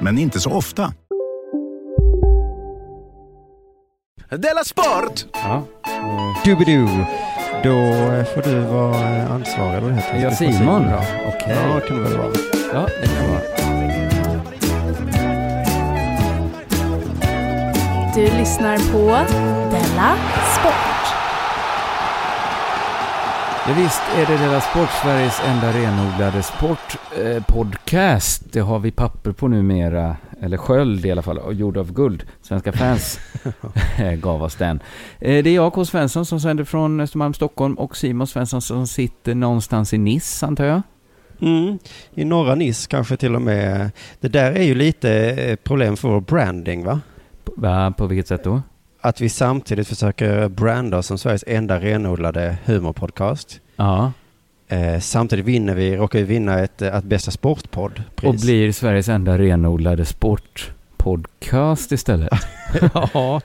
men inte så ofta. Della Sport! Ja. Doobidoo. Då eh, får du vara ansvarig eller vad det heter. Ja, Du får Simon. då. Okej. Ja, det kan du väl vara. Ja, det kan vara. Du lyssnar på Della Sport. Ja, visst är det Della Sport, Sveriges enda renodlade sportpodcast. det har vi papper på numera, eller sköld i alla fall, gjord av guld. Svenska fans gav oss den. Eh, det är jag, K. Svensson, som sänder från Östermalm, Stockholm och Simon Svensson som sitter någonstans i Nice, antar jag. Mm. I norra Nice kanske till och med. Det där är ju lite eh, problem för vår branding va? Va, på vilket sätt då? Att vi samtidigt försöker branda oss som Sveriges enda renodlade humorpodcast. Ja, Eh, samtidigt vinner vi, råkar vi vinna ett, eh, ett bästa sportpodd och blir Sveriges enda renodlade sportpodcast istället. ja.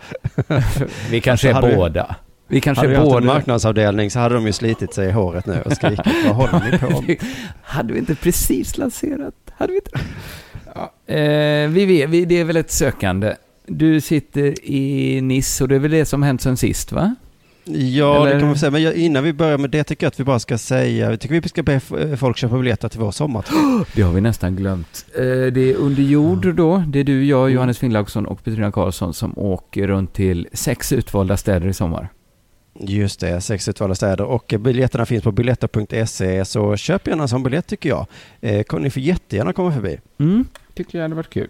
vi kanske Alltså, är vi- båda. Vi kanske Hade vi haft en marknadsavdelning så hade de ju slitit sig i håret nu och skrikit vad håller ni på med? Hade vi inte precis lanserat? Hade vi inte? Ja, eh, vi vet, vi, det är väl ett sökande. Du sitter i Nice och det är väl det som hänt sen sist va? Ja, Eller- det kan man säga. Men innan vi börjar med det tycker jag att vi bara ska säga, jag tycker vi ska be f- folk köpa biljetter till vår sommarturné. Det har vi nästan glömt. Eh, det är under jord då. Det är du, jag, Johannes Finnlaugsson och Petrina Karlsson som åker runt till sex utvalda städer i sommar. Just det, sex utvalda städer och eh, biljetterna finns på biljetter.se så köp gärna en sån biljett tycker jag. Eh, ni får jättegärna komma förbi. Mm, tycker jag hade varit kul.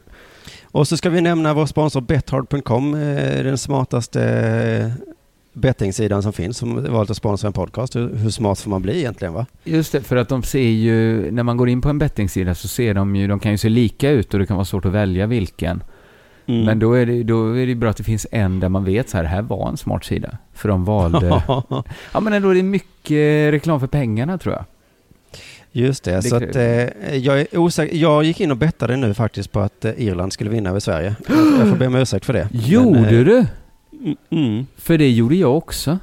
Och så ska vi nämna vår sponsor Bethard.com, eh, den smartaste eh, bettingsidan som finns som valt att sponsra en podcast. Hur, hur smart får man bli egentligen va? Just det, för att de ser ju, när man går in på en bettingsida så ser de ju, de kan ju se lika ut och det kan vara svårt att välja vilken. Mm. Men då är, det, då är det bra att det finns en där man vet så här, här var en smart sida. För de valde... ja men ändå är det mycket reklam för pengarna tror jag. Just det, Det så att, eh, jag är osäker. Jag gick in och bettade nu faktiskt på att eh, Irland skulle vinna över Sverige. Jag, får be om ursäkt för det. Gjorde Men, eh, du? mm, mm. För det gjorde jag också.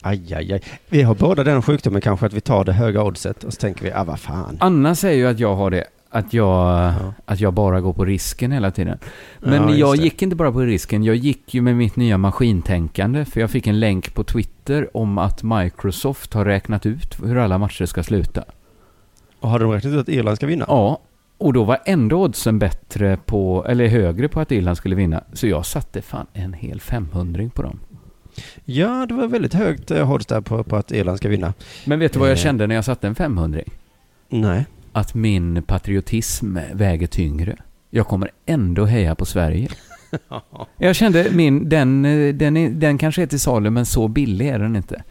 Aj, aj, aj. Vi har båda den sjukdomen kanske att vi tar det höga oddset och så tänker vi, ah vad fan. Anna säger ju att jag har det. Att jag, att jag bara går på risken hela tiden. Men Ja, jag det. gick inte bara på risken, jag gick ju med mitt nya maskintänkande. För jag fick en länk på Twitter om att Microsoft har räknat ut hur alla matcher ska sluta. Och har de räknat ut att Irland ska vinna? Ja, och då var ändå oddsen bättre på, eller högre på att Irland skulle vinna. Så jag satte fan en hel 500 på dem. Ja, det var väldigt högt eh, odds där på, på att Irland ska vinna. Men vet du vad jag Eh. kände när jag satte en 500? Nej. Att min patriotism väger tyngre. Jag kommer ändå heja på Sverige. Jag kände min, den, eh, den, den kanske är till salu men så billig är den inte.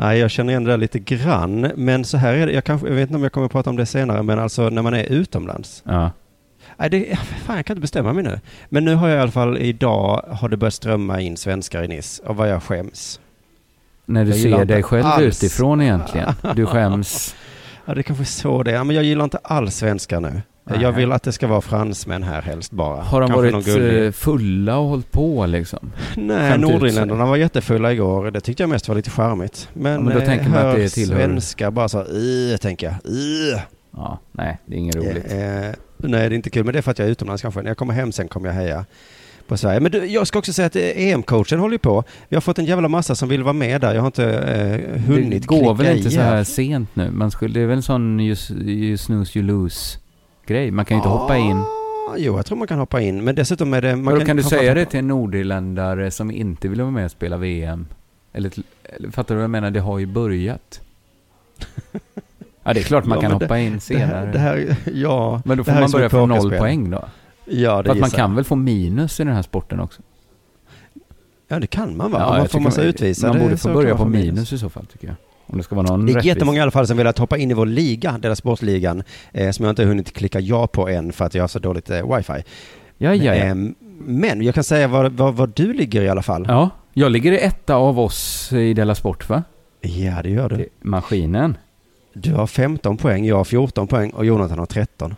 Nej, jag känner igen det där lite grann. Men så här är det, jag, kanske, jag vet inte om jag kommer att prata om det senare, men alltså när man är utomlands. Ja. Nej, det, fan, jag kan inte bestämma mig nu. Men nu har jag i alla fall, idag har det börjat strömma in svenskar i Nice. Och vad jag skäms. När du Jag ser dig själv alls. utifrån egentligen. Du skäms. Ja, det kanske är så det är. Men jag gillar inte alls svenskar nu. Nej. Jag vill att det ska vara fransmän här helst bara. Har de Kanske varit eh, fulla och hållit på liksom? Nej, Skämt ut Nordinländerna var jättefulla igår. Det tyckte jag mest var lite charmigt. Men, Ja, men då eh, tänker man att hör det tillhör- svenska bara så, uh, tänker jag. Uh. Ja, nej, det är inget roligt. Eh, nej, det är inte kul. Men det är för att jag är utomlands kanske. När jag kommer hem sen kommer jag heja på Sverige. Men du, jag ska också säga att eh, EM-coachen håller på. Vi har fått en jävla massa som vill vara med där. Jag har inte eh, hunnit det går väl klicka inte i så här sent nu? Man skulle, det är väl en sån you, you snooze you lose grej. Man kan ju inte hoppa in. jo, jag tror man kan hoppa in. Men dessutom är det... Man Kan, kan du säga det till en nordirländare som inte vill vara med och spela VM? Eller, eller fattar du vad jag menar? Det har ju börjat. Ja, det är klart man Ja, kan det- hoppa in Det senare. här, det här, ja. men då det får man börja från noll poäng då. Ja, det För att man kan väl få minus i den här sporten också? Ja, det kan man va? Ja, Om man får massa utvisade. Man borde få börja på minus. i så fall tycker jag. Om det ska vara någon Det är rättvis. jättemånga i alla fall som velat hoppa in i vår liga, deras sportligan, eh, som jag inte hunnit klicka ja på än för att jag har så dåligt eh, wifi. Ja, ja, ja. Eh, men jag kan säga var, var, var du ligger i alla fall. Ja, jag ligger i etta av oss i Della Sport va? Ja, det gör du. Det- Maskinen. Du har 15 poäng, jag har 14 poäng och Jonathan har 13.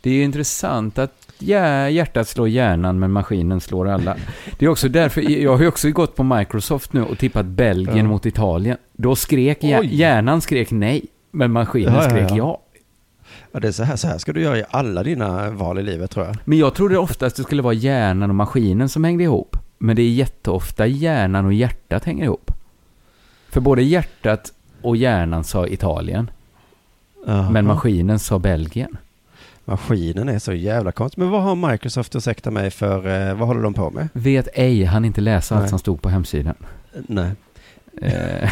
Det är intressant att ja, hjärtat slår hjärnan men maskinen slår alla. Det är också därför, jag har ju också gått på Microsoft nu och tippat Belgien Ja. mot Italien. Då skrek Oj. hjärnan skrek nej, men maskinen Ja, skrek ja. ja. Ja, det är så här, så här ska du göra i alla dina val i livet tror jag. Men jag trodde oftast det skulle vara hjärnan och maskinen som hängde ihop. Men det är jätteofta hjärnan och hjärtat hänger ihop. För både hjärtat och hjärnan sa Italien, Jaha. men maskinen sa Belgien. Maskinen är så jävla konstig. Men vad har Microsoft, ursäkta mig, för, eh, vad håller de på med? Vet ej, han inte läsa allt som stod på hemsidan. Nej. Eh,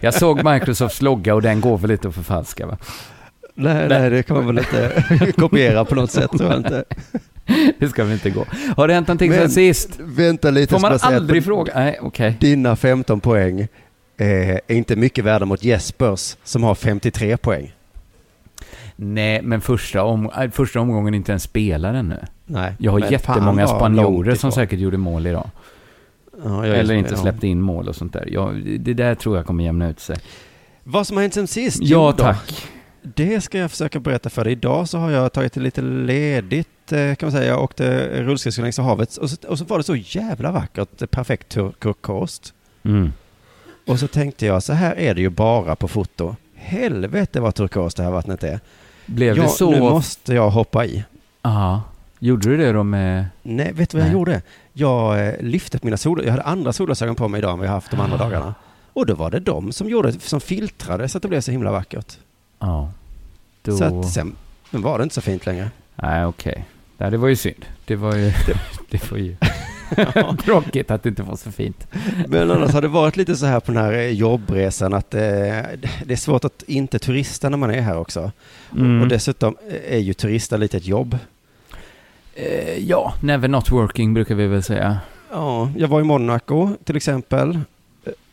jag såg Microsofts logga och den går väl lite att förfalska va? Nej, nej, det kan man väl inte kopiera på något sätt, jag inte. Det ska väl inte gå. Har det hänt någonting sen sist? Vänta lite. Får man att aldrig fråga? Nej, okej. Dina 15 poäng eh, är inte mycket värda mot Jespers som har 53 poäng. Nej, men första, om, äh, första omgången inte ens spelar ännu. Nej. Jag har jättemånga spanjorer som säkert gjorde mål idag. Ja, jag Eller inte släppte in mål och sånt där. Jag, det där tror jag kommer jämna ut sig. Vad som har hänt sen sist? Ja, tack. Det ska jag försöka berätta för dig. Idag så har jag tagit lite ledigt eh, kan man säga. Jag åkte rullskridskor längs havet och så, och så var det så jävla vackert, perfekt tur- turkost. Mm. Och så tänkte jag, så här är det ju bara på foto. Helvete vad turkost det här vattnet är. Blev ja, det så? nu måste jag hoppa i. Ja. Gjorde du det då med... Nej, vet du vad jag Nej. gjorde? Jag eh, lyfte på mina sol... Jag hade andra solglasögon på mig idag än vad jag haft de andra dagarna. Och då var det de som gjorde, som filtrade så att det blev så himla vackert. Ja. Då... Så att sen var det inte så fint längre. Nej, okej. Nej, det var ju synd. Det var ju... det var ju... Tråkigt att det inte var så fint. Men annars har det varit lite så här på den här eh, jobbresan att eh, det är svårt att inte turista när man är här också. Mm. Och dessutom är ju turista lite ett jobb. Eh, ja, never not working brukar vi väl säga. Ja, jag var i Monaco till exempel.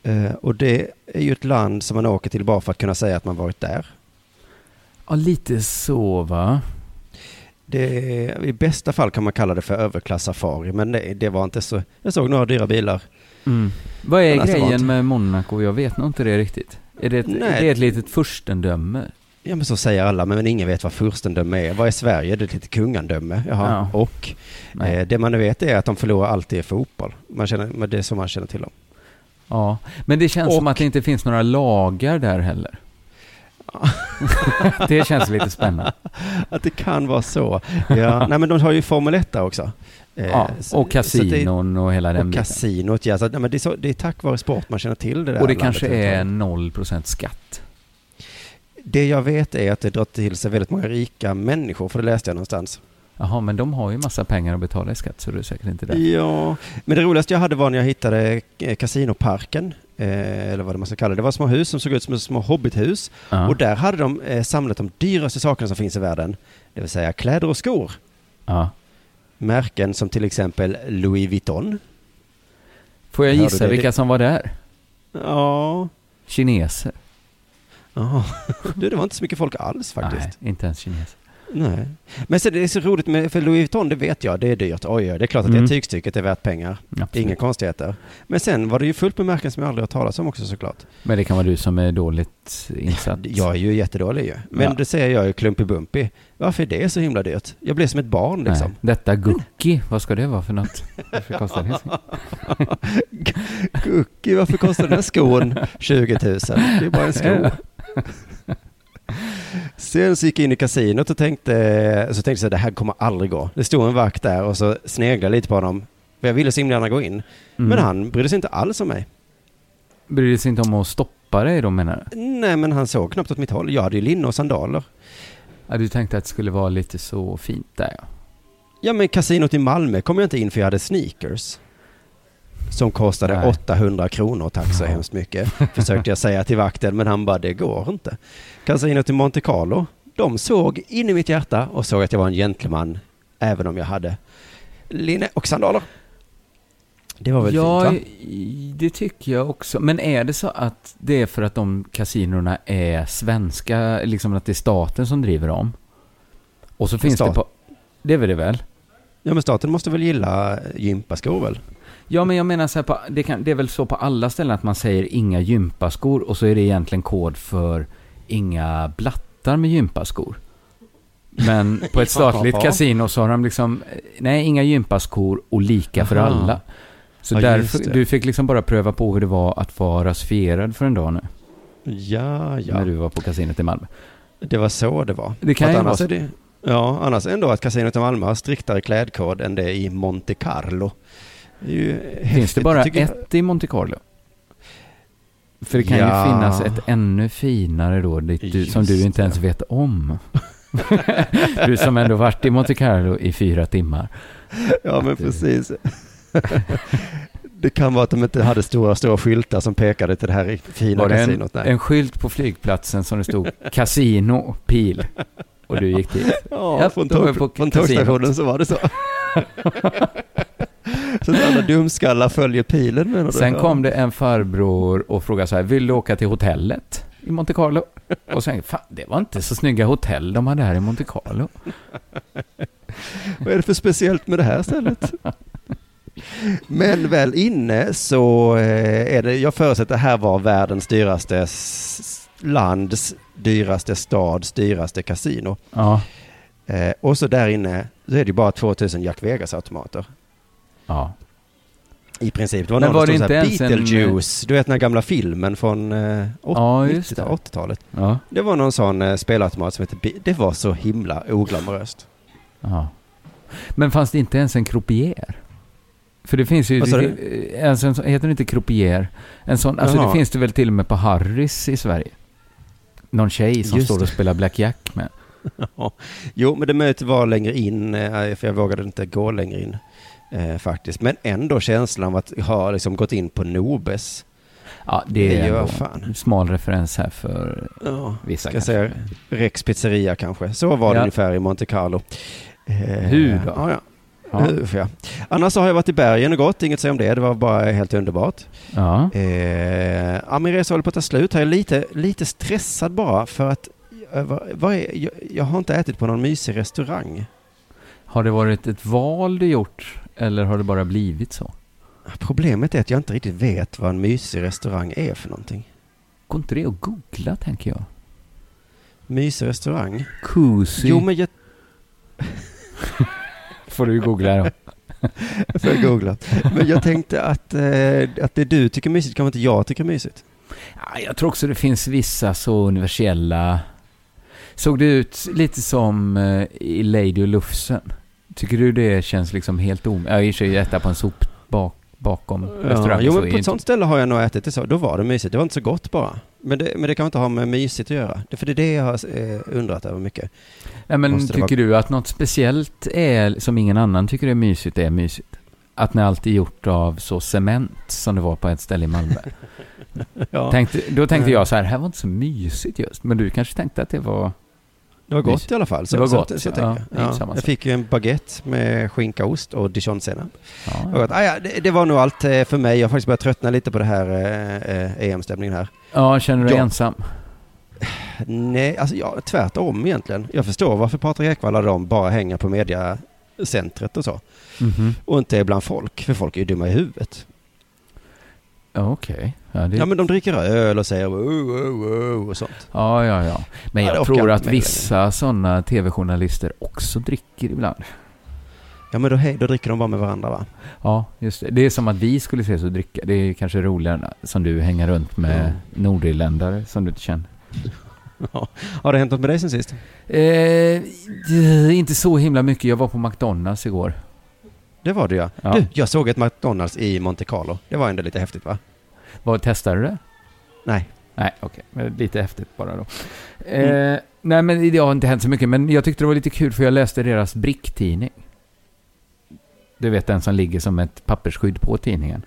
Eh, och det är ju ett land som man åker till bara för att kunna säga att man varit där. Ja, lite så va? Det är, I bästa fall kan man kalla det för överklass-safari, men det, det var inte så. Jag såg några dyra bilar. Mm. Vad är grejen med Monaco? Jag vet nog inte det riktigt. Är det ett, Nej. det är ett litet furstendöme? Ja, men så säger alla, men ingen vet vad furstendöme är. Vad är Sverige? Det är ett litet kungandöme. Jaha. Ja. Och Nej. eh, det man vet är att de förlorar alltid i fotboll. Man känner, det är så man känner till dem. Ja, men det känns som Och- att det inte finns några lagar där heller. det känns lite spännande. Att det kan vara så. Ja, nej men de har ju Formel 1 där också. Eh, Ja, så- och kasinon och hela den och biten. kasinot, ja. Så, nej, men det, är så, det är tack vare sport man känner till det där Och det kanske är överhuvudtaget. 0% skatt. Det jag vet är att det drar till sig väldigt många rika människor, för det läste jag någonstans. Jaha, men de har ju massa pengar att betala i skatt så det är säkert inte det. Ja, men det roligaste jag hade var när jag hittade eh, kasinoparken, eh, eller vad man ska kalla det. Det var små hus som såg ut som små hobbithus. Ja. Och där hade de eh, samlat de dyraste sakerna som finns i världen. Det vill säga kläder och skor. Ja. Märken som till exempel Louis Vuitton. Får jag Hör gissa vilka som var där? Ja, Kineser? ja. Du, det var inte så mycket folk alls faktiskt. Nej, inte ens kineser. Nej. Men så det är så roligt med, för Louis Vuitton, det vet jag, det är dyrt. Oj, oj, det är klart att Mm. det tygstycket är värt pengar. Absolut. Inga konstigheter. Men sen var det ju fullt med märken som jag aldrig har talat om också såklart. Men det kan vara du som är dåligt insatt. Jag är ju jättedålig ju. Men Ja. det säger jag ju Klumpy Bumpy. Varför är det så himla dyrt? Jag blev som ett barn liksom. Nej, detta Gucci, vad ska det vara för något? Varför kostar det? Gucci, varför kostar den här skon 20 000? Det är bara en sko. Sen så gick jag in i kasinot och tänkte, så tänkte jag att det här kommer aldrig gå. Det stod en vakt där och så sneglade jag lite på honom. För jag ville så himla gärna gå in. Mm. Men han brydde sig inte alls om mig. Bryr sig inte om att stoppa dig då menar du? Nej, men han såg knappt åt mitt håll. Jag hade ju linne och sandaler. Ja, du tänkte att det skulle vara lite så fint där ja. Ja men kasinot i Malmö kom jag inte in för jag hade sneakers. Som kostade Nej. 800 kronor, tack så hemskt mycket. Försökte jag säga till vakten, men han bara, det går inte. Kasinot i Monte Carlo, de såg in i mitt hjärta och såg att jag var en gentleman, även om jag hade linne och sandaler. Det var väl ja, fint va? det tycker jag också. Men är det så att det är för att de kasinorna är svenska, liksom att det är staten som driver dem? Och så finns det på... Det är väl det väl? Ja men staten måste väl gilla gympaskor väl? Ja, men jag menar så här, på, det, kan, det är väl så på alla ställen att man säger inga gympaskor och så är det egentligen kod för inga blattar med gympaskor. Men på ett statligt kasino så har de liksom, eh, nej, inga gympaskor och lika för Aha. alla. Så Ja, därför, du fick liksom bara pröva på hur det var att vara rasifierad för en dag nu. Ja, ja. När du var på kasinot i Malmö. Det var så det var. Det kan För ju att vara annars är det, Ja, annars ändå att kasinot i Malmö har striktare klädkod än det i Monte Carlo. Det Finns häftigt, det bara tycker jag. ett i Monte Carlo? För det kan Ja. ju finnas ett ännu finare då, du, som du inte ens vet om. du som ändå varit i Monte Carlo i fyra timmar. Ja, men du- precis. det kan vara att de inte hade stora, stora skyltar som pekade till det här fina Var det en, kasinot. Nej. en skylt på flygplatsen som det stod Casino, pil. Och du gick dit. Ja, Ja, från, tåg, tågstationen så var det så. så att alla dumskallar följer pilen menar du? Sen kom det en farbror och frågade så här, vill du åka till hotellet i Monte Carlo? Och sen, fan, det var inte så snygga hotell de hade här i Monte Carlo. Vad är det för speciellt med det här stället? Men väl inne så eh, är det, jag förutsätter att det här var världens dyraste lands dyraste stads dyraste kasino. Ja, Eh, och så där inne så är det bara 2000 Jack Vegas-automater. Ja. I princip. Det var Men någon var som det stod så här, inte ens en- Beetlejuice, du vet den här gamla filmen från eh, åt- Ja, just 90 det. 80-talet. Ja, Det var någon sån eh, spelautomat som hette Be- Det var så himla oglamoröst. ja. Men fanns det inte ens en croupier? För det finns ju, det, en sån, heter det inte croupier? En sån, alltså Jaha. det finns det väl till och med på Harrys i Sverige? Någon tjej som Just står det. och spelar blackjack med. Jo, men det mötet var längre in, eh, för jag vågade inte gå längre in eh, faktiskt. Men ändå känslan av att ha liksom gått in på Nobes. Ja, det är ju ändå fan. en smal referens här för Ja, vissa ska kanske. säga Rex pizzeria kanske. Så var det Ja. ungefär i Monte Carlo. Eh, Hur då? Ja, ja. Ja. Usch, ja. Annars så har jag varit i bergen och gått, inget att säga om det. Det var bara helt underbart. Ja. Eh, ja, min resa håller på att ta slut. Jag är lite, lite stressad bara för att vad, vad är, jag, jag har inte ätit på någon mysig restaurang. Har det varit ett val du gjort? Eller har det bara blivit så? Problemet är att jag inte riktigt vet vad en mysig restaurang är för någonting. Går inte det att googla, tänker jag? Mysig restaurang? Cozy. Jo, men jag Får du googla då. får jag googla. Men jag tänkte att, eh, att det du tycker är mysigt kanske inte jag tycker är mysigt. Ja, jag tror också det finns vissa så universella... Såg det ut lite som eh, i Lady och Lufsen? Tycker du det känns liksom helt om... Ja, i och för sig äta på en sop bak, bakom Ja, restaurangen. jo, så men på ett sånt ställe har jag nog ätit det så. Då var det mysigt. Det var inte så gott bara. Men det, men det kan inte ha med mysigt att göra. Det, för det är det jag har eh, undrat över mycket. Nej, men måste tycker du att något speciellt är, som ingen annan tycker är mysigt, är mysigt? Att när allt är gjort av så cement som det var på ett ställe i Malmö. Ja. tänkte, då tänkte jag så här, här var inte så mysigt just. Men du kanske tänkte att det var... Det var gott i alla fall. Så, Det var så, gott, Så, så ja. tänker Ja, jag. ja. Jag fick ju en baguette med skinka, ost och dijonsenap. Ja, att, ah, ja, det, det var nog allt eh, för mig. Jag har faktiskt börjat tröttna lite på det här eh, eh, EM-stämningen här. ja känner du dig Ja. ensam? Nej, alltså ja, tvärtom egentligen. Jag förstår varför Patrik Ekwall och de bara hänger på mediacentret och så. Mhm. Och inte är bland folk, för folk är ju dumma i huvudet. Ja, okej. Ja, det... Ja, men de dricker öl och säger wow, wow, wow och sånt. ja, ja, ja. Men Ja, jag orkar tror att vissa sådana tv-journalister också dricker ibland. Ja, men då, hej, då dricker de bara med varandra va? Ja, just det. Det är som att vi skulle ses och dricka. Det är kanske roligare som du hänger runt med Ja. nordirländare som du inte känner. Ja. Har det hänt något med dig sen sist? Eh, inte så himla mycket. Jag var på McDonalds igår. Det var det ja. Ja. Du, jag såg ett McDonalds i Monte Carlo. Det var ändå lite häftigt va? Vad testade du det? Nej. Nej, okej. Men Lite häftigt bara då. Mm. Eh, Nej, men det har inte hänt så mycket. Men jag tyckte det var lite kul för jag läste deras bricktidning. Du vet den som ligger som ett pappersskydd på tidningen.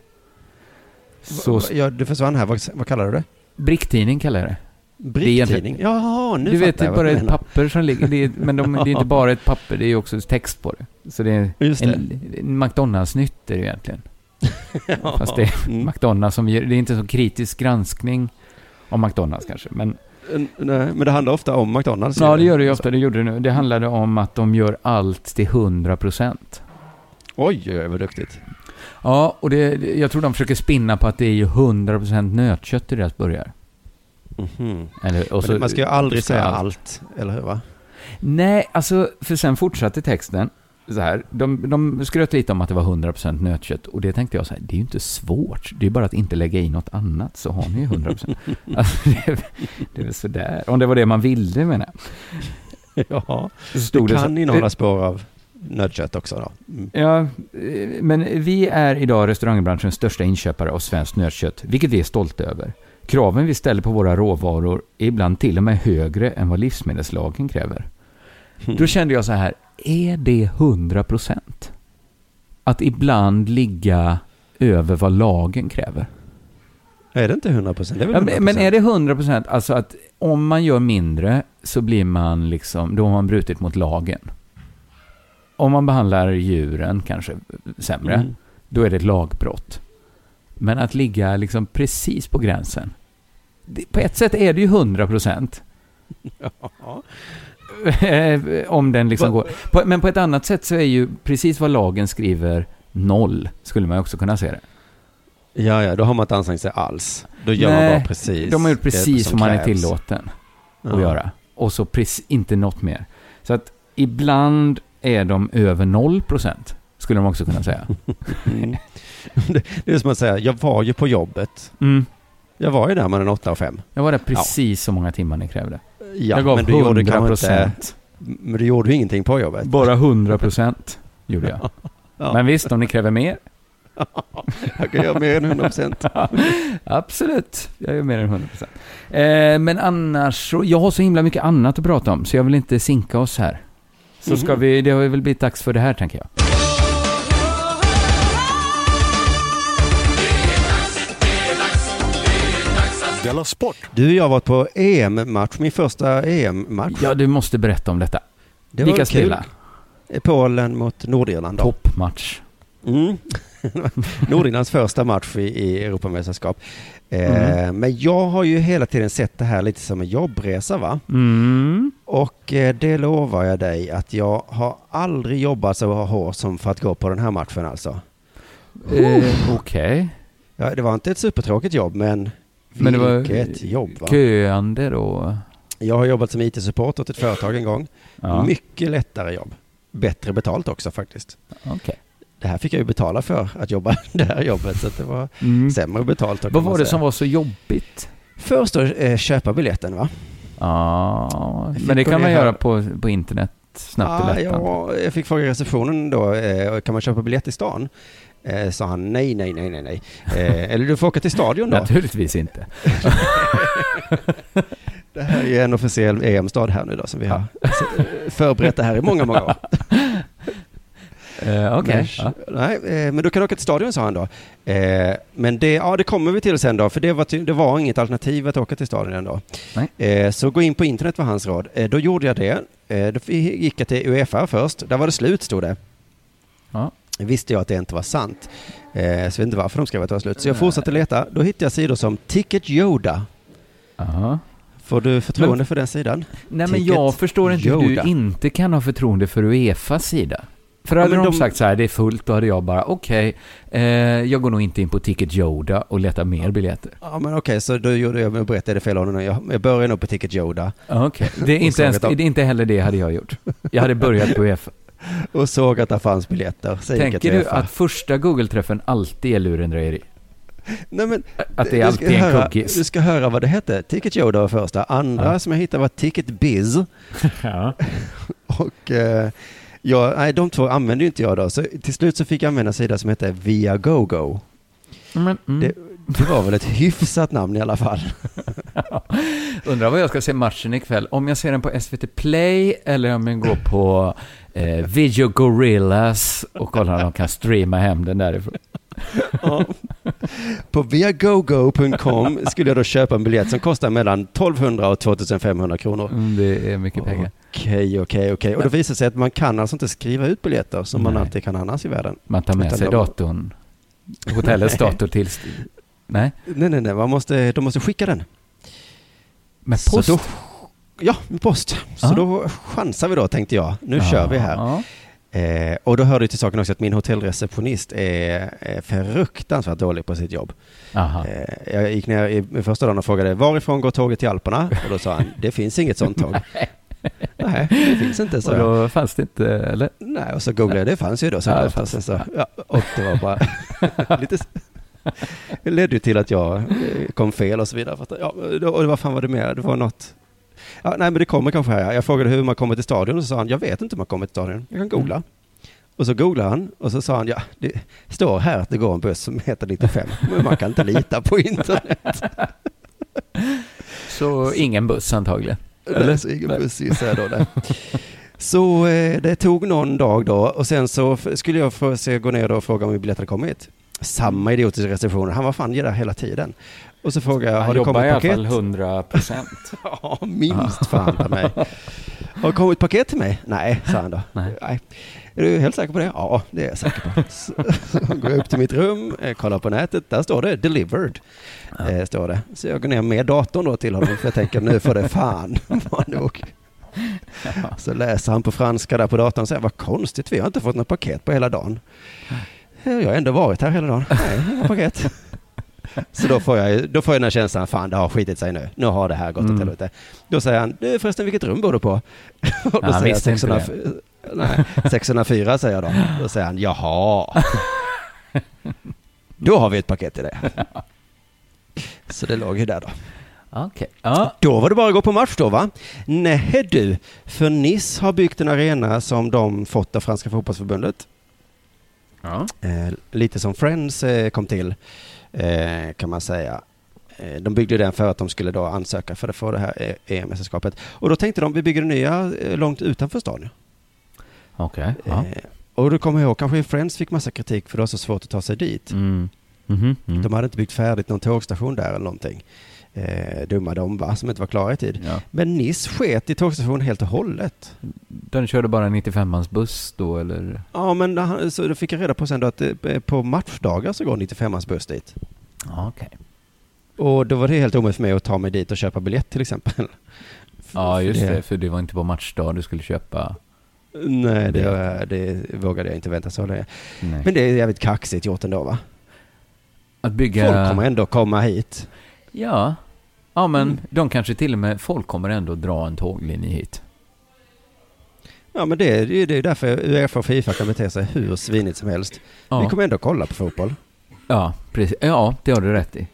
Så, Ja, du försvann här. Vad, vad kallar du det? bricktidning kallar jag det. Bricktidning? Jaha, nu Du vet, det är bara ett papper som ligger, det är, men de, det är inte bara ett papper, det är också text på det. Så det är Just en, en McDonalds-nytt är det egentligen. Ja. Fast det är Mm. McDonalds som ger, det är inte så kritisk granskning om McDonalds kanske, men Nej, men det handlar ofta om McDonalds. ja, det gör det ju ofta, det gjorde det nu. Det handlade om att de gör allt till 100 procent. Oj, vad duktigt. Ja, och det, jag tror de försöker spinna på att det är ju 100 procent nötkött i deras burgare. Eller, och Men man ska ju aldrig ska säga allt. allt, eller hur? Va? Nej, alltså, för sen fortsatte texten så här. De, de skröt lite om att det var 100% nötkött och det tänkte jag så här, det är ju inte svårt. Det är bara att inte lägga i något annat så har ni ju 100%. alltså, det, är- det är väl sådär. Om det var det man ville menar jag. Ja, Så stod det det kan så- innehålla spår av nötkött också då. Mm. Ja, eh, men vi är idag restaurangbranschens största inköpare av svenskt nötkött, vilket vi är stolta över. Kraven vi ställer på våra råvaror är ibland till och med högre än vad livsmedelslagen kräver. Då kände jag så här, är det 100 procent? Att ibland ligga över vad lagen kräver. Är det inte 100 procent? Det är väl Ja, 100 men, men är det 100 procent, alltså att om man gör mindre så blir man liksom, då har man brutit mot lagen. Om man behandlar djuren kanske sämre, Mm. då är det ett lagbrott. Men att ligga liksom precis på gränsen. Det, på ett sätt är det ju 100 procent. Ja. om den liksom går. På, men på ett annat sätt så är ju precis vad lagen skriver noll, skulle man också kunna se det. ja, ja, då har man inte ansträngt sig alls. Då gör man Nej, bara precis De har gjort precis som vad man är tillåten att Ja. göra. Och så precis, inte något mer. Så att ibland är de över noll procent, skulle de också kunna säga. Mm. det, är som att säga, jag var ju på jobbet. Mm. Jag var ju där mellan 8 och 5. Jag var där precis så många timmar ni krävde. Ja, jag gav men du gjorde 100 kanske procent. inte, men du gjorde ju ingenting på jobbet. Bara 100 procent gjorde jag. Ja. Men visst, om ni kräver mer? Jag kan göra mer än 100 procent. Absolut, jag gör mer än 100 procent. Eh, men annars, så, jag har så himla mycket annat att prata om, så jag vill inte sinka oss här. Så ska Mhm. vi, det har väl blivit dags för det här, tänker jag. Della Sport! Du, jag har varit på EM-match, min första EM-match. Ja, du måste berätta om detta. det Vilka spelar? Polen mot Nordirland. Toppmatch. Mm. Nordirlands första match i, i Europamästerskap. Eh, Men jag har ju hela tiden sett det här lite som en jobbresa va? Mm. Och eh, det lovar jag dig att jag har aldrig jobbat så hårt som för att gå på den här matchen alltså. Eh, Okej. Ja, det var inte ett supertråkigt jobb men Men det var vilket jobb va? köande då? Jag har jobbat som IT-support åt ett företag en gång. Ja, Mycket lättare jobb. Bättre betalt också faktiskt. okej. Det här fick jag ju betala för, att jobba det här jobbet. Så det var Mm. sämre betalt. Vad var det som var så jobbigt? Först då, eh, köpa biljetten va? Ja, men det kan man göra på, på internet snabbt Ah, ja, jag fick fråga receptionen då, eh, kan man köpa biljett i stan? Eh, sa han nej, nej, nej, nej, nej. Eh, eller du får åka till stadion då. Naturligtvis inte. Det här är en officiell EM-stad här nu då som vi har förberett det här i många, många år. Eh, Okej. Men, nej, eh, men du kan åka till stadion sa han då. Eh, men det, ja, det kommer vi till sen då, för det var, det var inget alternativ att åka till stadion ändå. Eh, så gå in på internet var hans råd. Eh, då gjorde jag det. Då gick jag till Uefa först. Där var det slut, stod det. Ja. Visste jag att det inte var sant. Eh, så jag vet inte varför de skrev att det var slut. Så jag fortsatte leta. Då hittade jag sidor som Ticket Yoda. Ja. Får du förtroende för den sidan? Nej, men jag förstår inte hur Yoda. du inte kan ha förtroende för Uefas sida. För hade men de, de- sagt så här, det är fullt, då hade jag bara, okej, eh, jag går nog inte in på Ticket Yoda och letar mer biljetter. Ja, men okej, så då gjorde jag, jag berättade fel det. Jag, jag började nog på Ticket Yoda. Okej, det är inte, ens, det är inte heller det hade jag gjort. Jag hade börjat på Uefa. Och såg att det fanns biljetter. Så jag Tänker du att första Google-träffen alltid är lurendrejeri? Nej, men Att det är alltid en höra, cookies? Du ska höra vad det hette. Ticket Yoda var första. Andra Ja. som jag hittade var Ticket Biz. Ja. Och eh, ja, nej, de två använde ju inte jag då. Så till slut så fick jag använda en sida som hette Viagogo. Men, mm. Det, det var väl ett hyfsat namn i alla fall. Undrar vad jag ska se matchen ikväll. Om jag ser den på SVT Play eller om jag går på eh, Video Gorillas och kollar om de kan streama hem den därifrån. Ja. På viagogo.com skulle jag då köpa en biljett som kostar mellan 1200 och 2500 kronor. Mm, det är mycket pengar. Okej, okej, okej. Och det visar sig att man kan alltså inte skriva ut biljetter som man Nej. alltid kan annars i världen. Man tar med Utan sig de- datorn. Hotellets dator till... Nej, Nej, nej, nej, man måste, de måste skicka den. Med post. då, ja, med post. Så Ja. då chansar vi då, tänkte jag. Nu Ja, kör vi här. Eh, och då hörde det till saken också att min hotellreceptionist är, är fruktansvärt dålig på sitt jobb. Aha. Eh, jag gick ner i, första dagen och frågade varifrån går tåget till Alperna? Och då sa han, det finns inget sånt tåg. Nej, det finns inte, så Och då fanns det inte, eller? Nej, och så googlade jag, det fanns ju då Ja, det såklart. fanns så, ja, och det var bara lite... Det ledde ju till att jag eh, kom fel och så vidare. Att, ja, och vad fan var det mer? Det var något... Ja, nej, men det kommer kanske här. Jag frågade hur man kommer till stadion och så sa han, jag vet inte hur man kommer till stadion. Jag kan googla. Och så googlade han och så sa han, ja, det står här att det går en buss som heter 95, men man kan inte lita på internet. Så ingen buss antagligen. Eller så ingen buss gissar jag då. Så eh, det tog någon dag då och sen så skulle jag få se, gå ner då och fråga om min biljett hade kommit. Samma idiotiska reception. Han var fan där hela tiden. Och så frågade jag, har Han det jobbar kommit i alla paket? fall 100 procent. Ja, minst fan på mig. Har det kommit paket till mig? Nej, sa han då. Nej. Är du helt säker på det? Ja, det är jag säker på. Så, går jag upp till mitt rum, eh, kollar på nätet, där står det delivered. Eh, står det. Så jag går ner med datorn då till honom, för jag tänker nu får det fan vara nog. Så läser han på franska där på datorn och säger, vad konstigt, vi har inte fått något paket på hela dagen. "Eh, Jag har ändå varit här hela dagen. Nej, inga paket. Så då får, jag, då får jag den här känslan, fan det har skitit sig nu. Nu har det här gått åt Mm. helvete. Då säger han, du förresten vilket rum bor du på? Och då Han säger jag visste inte 600, nej, 604 säger jag då. Då säger han, jaha. Då har vi ett paket till det. Så det låg ju där då. Okej. Ja. Då var det bara att gå på match då va? Nej du, för Nice har byggt en arena som de fått av Franska fotbollsförbundet. Ja. Eh, lite som Friends eh, kom till, eh, kan man säga. De byggde den för att de skulle då ansöka för att få det här EM-mästerskapet. Och då tänkte de, vi bygger nya långt utanför stadion. Okej. Ja. Eh, och då kommer jag ihåg, kanske Friends fick massa kritik för det var så svårt att ta sig dit. Mm. Mhm, mm. De hade inte byggt färdigt någon tågstation där eller någonting. Eh, dumma de va, som inte var klara i tid. Ja. Men Nice sket i tågstationen helt och hållet. Den körde bara 95-mans buss då, eller? Ja, men då- så då fick jag reda på sen då att eh, på matchdagar så går 95ans buss dit. Ja, okej. Och då var det helt omöjligt för mig att ta mig dit och köpa biljett till exempel. Ja, just det- det. För det var inte på matchdag du skulle köpa. Nej, det, det vågade jag inte vänta så länge. Nej. Men det är jävligt kaxigt gjort ändå va? Att bygga... Folk kommer ändå komma hit. Ja. Ja, men Mm. de kanske till och med... Folk kommer ändå dra en tåglinje hit. Ja, men det, är- är det är därför Uefa och Fifa kan bete sig hur svinigt som helst. Ja, Vi kommer ändå kolla på fotboll. ja precis. Ja, det har du rätt i.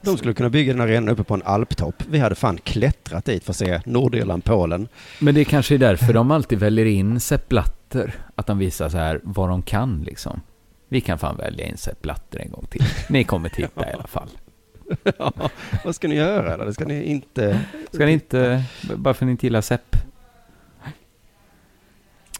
De skulle kunna bygga den arenan uppe på en alptopp. Vi hade fan klättrat dit för att se Nordirland, Polen. Men det kanske är därför de alltid väljer in Sepp Blatter. Att de visar så här vad de kan liksom. Vi kan fan välja in Sepp Blatter en gång till. Ni kommer titta i alla fall. ja, vad ska ni göra? Eller ska ni inte... Ska ni inte, bara för att ni inte gillar Sepp?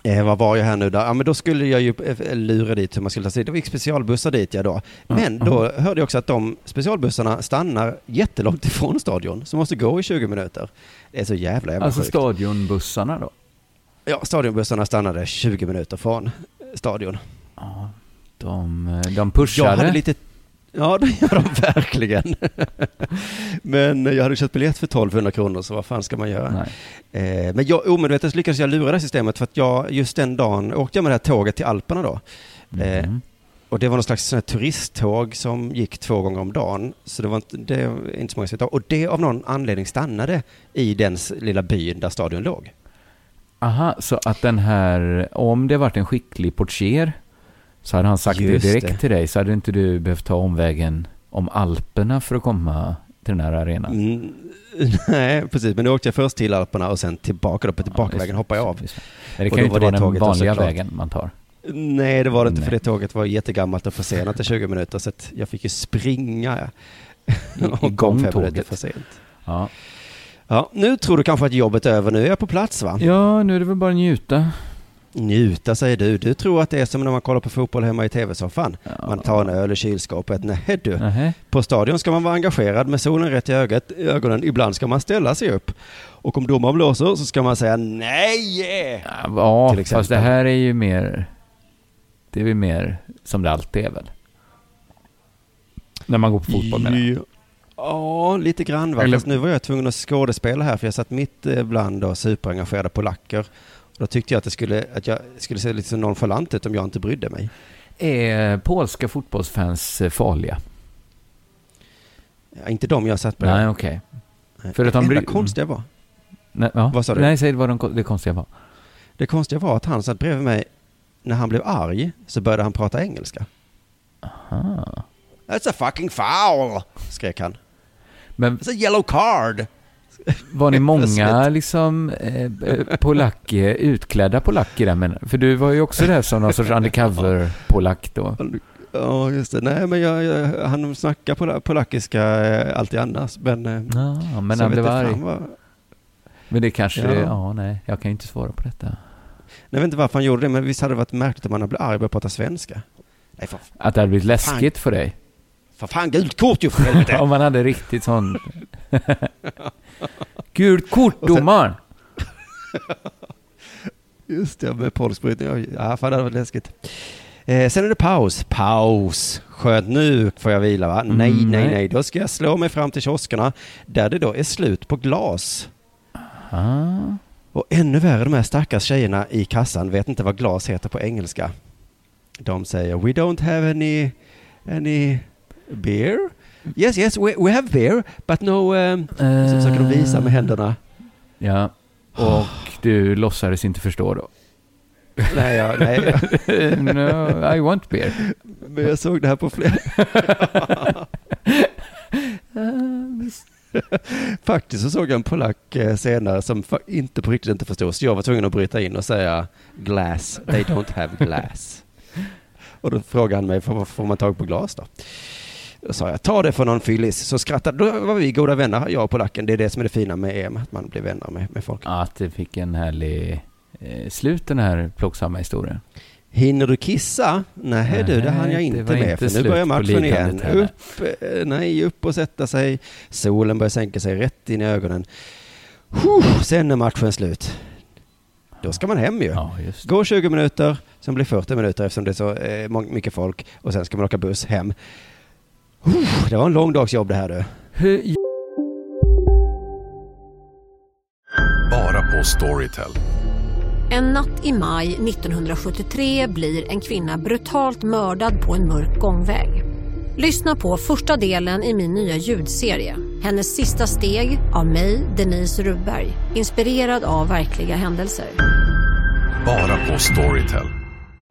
Eh, vad var jag här nu då? Ja, men då skulle jag ju eh, lura dit hur man skulle ta sig. Det gick specialbussar dit jag då. Men då hörde jag också att de specialbussarna stannar jättelångt ifrån stadion, så måste gå i 20 minuter. Det är så jävla jävla Alltså sjukt. stadionbussarna då? Ja, stadionbussarna stannade 20 minuter från stadion. Ja, de, de Jag pushade. hade lite... Ja, det gör de verkligen. Men jag hade köpt biljett för 1200 kronor, så vad fan ska man göra? Eh, men jag, omedvetet lyckades jag lura det systemet för att jag just den dagen åkte jag med det här tåget till Alperna då. Eh, Mhm. och det var någon slags sån här turisttåg som gick två gånger om dagen. Så det var inte, det var inte så många som vet. Och det av någon anledning stannade i den lilla byn där stadion låg. Aha, så att den här, om det varit en skicklig portier så hade han sagt Just det direkt det. till dig så hade inte du behövt ta omvägen om Alperna för att komma till den här arenan. Mm, nej, precis. Men då åkte jag först till Alperna och sen tillbaka. Då på tillbakavägen hoppade jag av. Men det kan ju inte var vara den vanliga vägen man tar. Nej, det var det inte, för Nej. det tåget var jättegammalt och försenat i 20 minuter, så att jag fick ju springa. I- och kom igång fem minuter för sent. Ja. Ja, nu tror du kanske att jobbet är över. Nu är jag på plats va? Ja, nu är det väl bara att njuta. Njuta säger du. Du tror att det är som när man kollar på fotboll hemma i tv-soffan. Man tar en öl i kylskåpet. Nej du. Nähä. På stadion ska man vara engagerad med solen rätt i ögat, ögonen. Ibland ska man ställa sig upp. Och om domaren blåser så ska man säga nej! Ja, fast det här är ju mer... Det är väl mer som det alltid är väl? När man går på fotboll menar jag. Ja, lite grann va. Eller- Fast nu var jag tvungen att skådespela här för jag satt mitt eh, bland då superengagerade polacker. Då tyckte jag att det skulle, att jag skulle se lite nonchalant ut om jag inte brydde mig. Är polska fotbollsfans eh, farliga? Ja, inte de jag satt bredvid. Nej, okej. Nej. För att de det enda bry- konstiga var, Nej, ja. Vad sa du? Nej, säg vad de, det konstiga var. det konstiga var att han satt bredvid mig, när han blev arg så började han prata engelska. Aha. That's a fucking foul! skrek han. Men It's a yellow card! Var ni många liksom eh, eh, polacker, utklädda polacker där? Men, för du var ju också där som någon sorts undercover-polack då. Ja, just det. Nej, men jag, jag, han snackar pola, polackiska eh, alltid annars. Men, eh, Ja, men han blev arg. fan vad- Men det kanske, Ja. ja. nej, jag kan ju inte svara på detta. Jag vet inte varför han gjorde det, men visst hade det varit märkligt om han blev arg och började prata svenska. Nej, för, Att det hade blivit läskigt för dig? För fan gult kort ju för helvete! Om man hade riktigt sån... Gult kort, domaren! Just det, med polskbrytning. Ja, fan det hade varit läskigt. Eh, sen är det paus. Paus. Skönt, nu får jag vila va? Mm, nej, nej, nej. Då ska jag slå mig fram till kioskerna där det då är slut på glas. Ah. Och ännu värre, de här stackars tjejerna i kassan vet inte vad glas heter på engelska. De säger We don't have any, any beer. Yes, yes, we, we have beer, but no... Um, så försöker de visa med händerna. Ja, och du låtsades inte förstå då? Nej, jag, nej, no, I want beer. men jag såg det här på flera... Faktiskt så såg jag en polack eh, senare som inte på riktigt inte förstod, så jag var tvungen att bryta in och säga glass, they don't have glass. Och då frågade han mig, får man tag på glas då? Då sa jag, ta det för någon fyllis. Så skrattade, då var vi goda vänner, jag och polacken. Det är det som är det fina med EM, att man blir vänner med, med folk. Att det fick en härlig eh, slut den här plågsamma historien. Hinner du kissa? Nej du, det hann jag inte med. inte För nu börjar matchen igen. Upp, eh, nej, upp och sätta sig. Solen börjar sänka sig rätt in i ögonen. Huh, sen är matchen slut. Då ska man hem ju. Ja. Gå 20 minuter, sen blir 40 minuter eftersom det är så eh, mycket folk. Och sen ska man åka buss hem. Det var en lång dags jobb det här du. Hur, Bara på Storytel. En natt i maj 1973 blir en kvinna brutalt mördad på en mörk gångväg. Lyssna på första delen i min nya ljudserie. Hennes sista steg av mig, Denise Rubberg. Inspirerad av verkliga händelser. Bara på Storytel.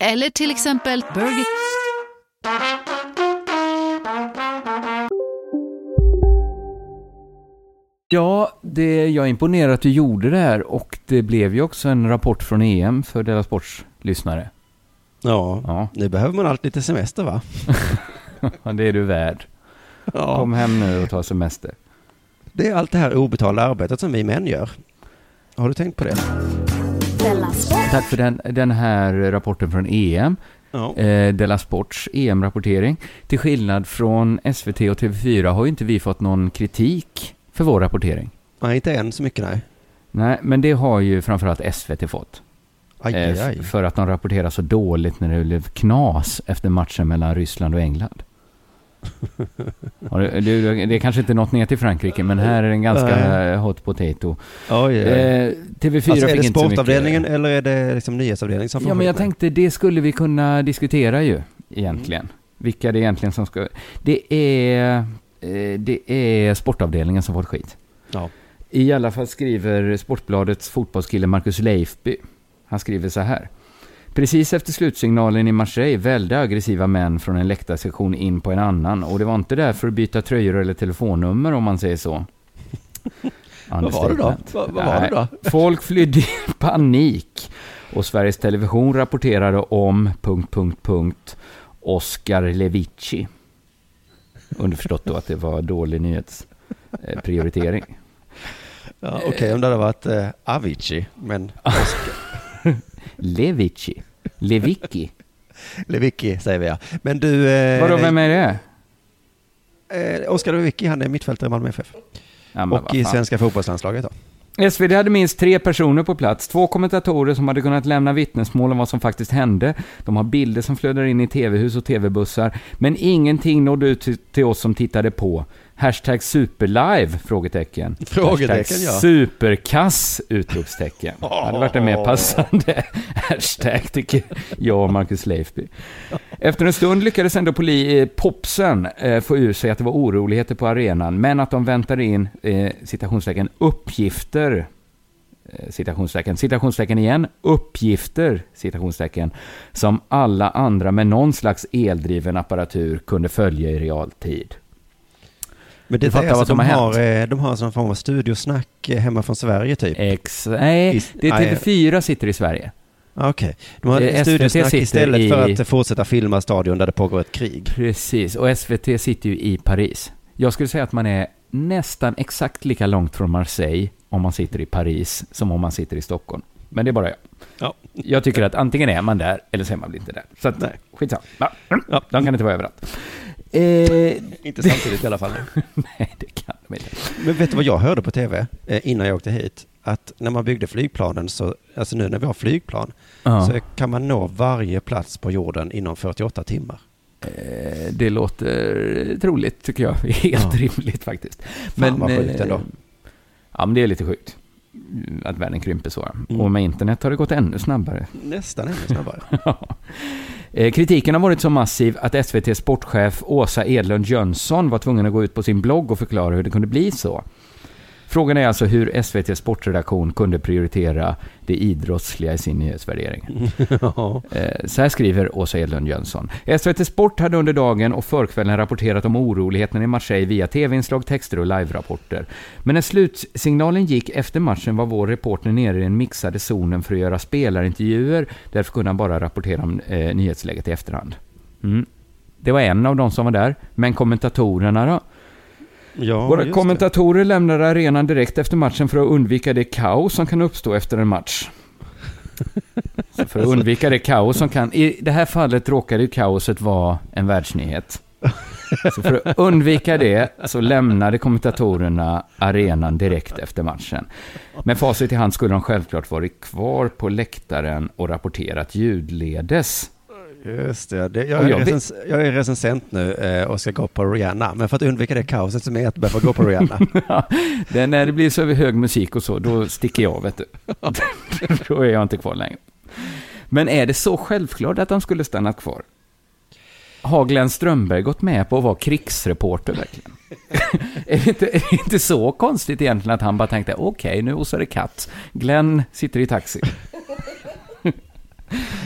eller till exempel Burger... Ja, det, jag är imponerad att du gjorde det här och det blev ju också en rapport från EM för Della Sports lyssnare. Ja, Ja. nu behöver man alltid lite semester va? Det är du värd. Ja. Kom hem nu och ta semester. Det är allt det här obetalda arbetet som vi män gör. Har du tänkt på det? Della Sport. Tack för den, den här rapporten från EM. Ja. Eh, Della Sports EM-rapportering. Till skillnad från SVT och TV4 har ju inte vi fått någon kritik för vår rapportering. Nej, inte än så mycket nej. Nej, men det har ju framförallt SVT fått. Aj, Eh, aj, f- aj. För att de rapporterar så dåligt när det blev knas efter matchen mellan Ryssland och England. Ja, det, det, det är kanske inte nått ner till Frankrike, men här är den ganska eh, hot potato. Oj, oj. Eh, TV4 Alltså, är det sportavdelningen eller är det liksom nyhetsavdelningen som får Ja, men jag nu? tänkte det skulle vi kunna diskutera ju egentligen. Vilka det egentligen som ska... Det är, eh, det är sportavdelningen som får skit. Ja. I alla fall skriver Sportbladets fotbollskille Marcus Leifby. Han skriver så här. Precis efter slutsignalen i Marseille välde aggressiva män från en läktarsektion in på en annan och det var inte där för att byta tröjor eller telefonnummer om man säger så. Vad var det då? Vad, vad var det då? Folk flydde i panik och Sveriges Television rapporterade om... Punkt, punkt, punkt, Oscar Levici. Underförstått då att det var dålig nyhetsprioritering. Ja, Okej, okay, om det hade varit eh, Avicii, men Oscar. Levici. Levicki. Levicki säger vi ja. Men du... Eh, Vadå, vem är det? Eh, Oskar Levicki, han är mittfältare i Malmö FF. Ja, och i svenska fotbollslandslaget då. SvD hade minst tre personer på plats, två kommentatorer som hade kunnat lämna vittnesmål om vad som faktiskt hände. De har bilder som flödar in i tv-hus och tv-bussar, men ingenting nådde ut till oss som tittade på. Hashtag superlive? Frågetecken. Frågetecken, hashtag ja. Superkass! Utropstecken. Det hade varit en mer passande hashtag, tycker jag och Marcus Leifby. Efter en stund lyckades ändå poli, eh, popsen eh, få ur sig att det var oroligheter på arenan, men att de väntade in, eh, citationstecken, uppgifter eh, citationstecken, citationstecken igen, uppgifter, citationstecken, som alla andra med någon slags eldriven apparatur kunde följa i realtid. Men det är alltså, de, har, eh, de har sån form av studiosnack eh, hemma från Sverige typ? Ex nej, det är TV4 sitter i Sverige. Okej, okay. de har ett studiosnack istället i... för att fortsätta filma stadion där det pågår ett krig. Precis, och SVT sitter ju i Paris. Jag skulle säga att man är nästan exakt lika långt från Marseille om man sitter i Paris som om man sitter i Stockholm. Men det är bara jag. Ja. Jag tycker att antingen är man där eller så är man inte där. Så att, Nej. skitsamma. Ja. De kan inte vara överallt. Eh, inte samtidigt i alla fall. Nej, det kan de inte. Men vet du vad jag hörde på tv eh, innan jag åkte hit? Att när man byggde flygplanen, så, alltså nu när vi har flygplan, ja. så kan man nå varje plats på jorden inom 48 timmar. Eh, det låter troligt, tycker jag. Helt ja. rimligt faktiskt. Men, Fan vad sjukt ändå. Ja, men det är lite sjukt att världen krymper så. Mm. Och med internet har det gått ännu snabbare. Nästan ännu snabbare. Eh, Eh, kritiken har varit så massiv att SVT sportchef Åsa Edlund Jönsson var tvungen att gå ut på sin blogg och förklara hur det kunde bli så. Frågan är alltså hur SVT sportredaktion kunde prioritera det idrottsliga i sin nyhetsvärdering. Ja. Eh, så här skriver Åsa Edlund Jönsson. SVT Sport hade under dagen och förkvällen rapporterat om oroligheterna i Marseille via tv-inslag, texter och live-rapporter. Men när slutsignalen gick efter matchen var vår reporter nere i den mixade zonen för att göra spelarintervjuer. Därför kunde han bara rapportera om eh, nyhetsläget i efterhand. Mm. Det var en av de som var där, men kommentatorerna då? Ja, Våra kommentatorer det. lämnar arenan direkt efter matchen för att undvika det kaos som kan uppstå efter en match. Så för att undvika det kaos som kan... I det här fallet råkade ju kaoset vara en världsnyhet. Så för att undvika det så lämnade kommentatorerna arenan direkt efter matchen. Med facit i hand skulle de självklart varit kvar på läktaren och rapporterat ljudledes. Just det. det jag, är jag, recens, jag är recensent nu eh, och ska gå på Rihanna. Men för att undvika det kaoset som är att behöva gå på Rihanna. det, när det blir så hög musik och så, då sticker jag, vet du. då är jag inte kvar längre. Men är det så självklart att han skulle stanna kvar? Har Glenn Strömberg gått med på att vara krigsreporter verkligen? är, det inte, är det inte så konstigt egentligen att han bara tänkte, okej, okay, nu osar det katt. Glenn sitter i taxi.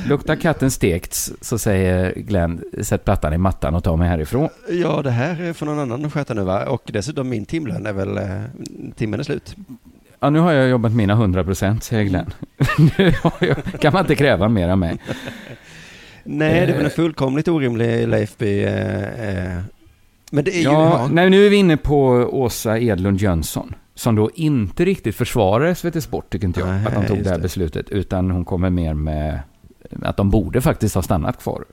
Luktar katten stekts så säger Glenn, sätt plattan i mattan och ta mig härifrån. Ja, det här är för någon annan att sköta nu va? Och dessutom min timlön är väl, eh, timmen är slut. Ja, nu har jag jobbat mina 100 procent, säger Glenn. nu jag, kan man inte kräva mer av mig. Nej, det är väl en fullkomligt orimlig Leifby. Eh, eh. Men det är ju... Ja. Nej, nu är vi inne på Åsa Edlund Jönsson som då inte riktigt försvarar SVT Sport, tycker inte jag, Nej, att de tog det här beslutet, utan hon kommer mer med att de borde faktiskt ha stannat kvar.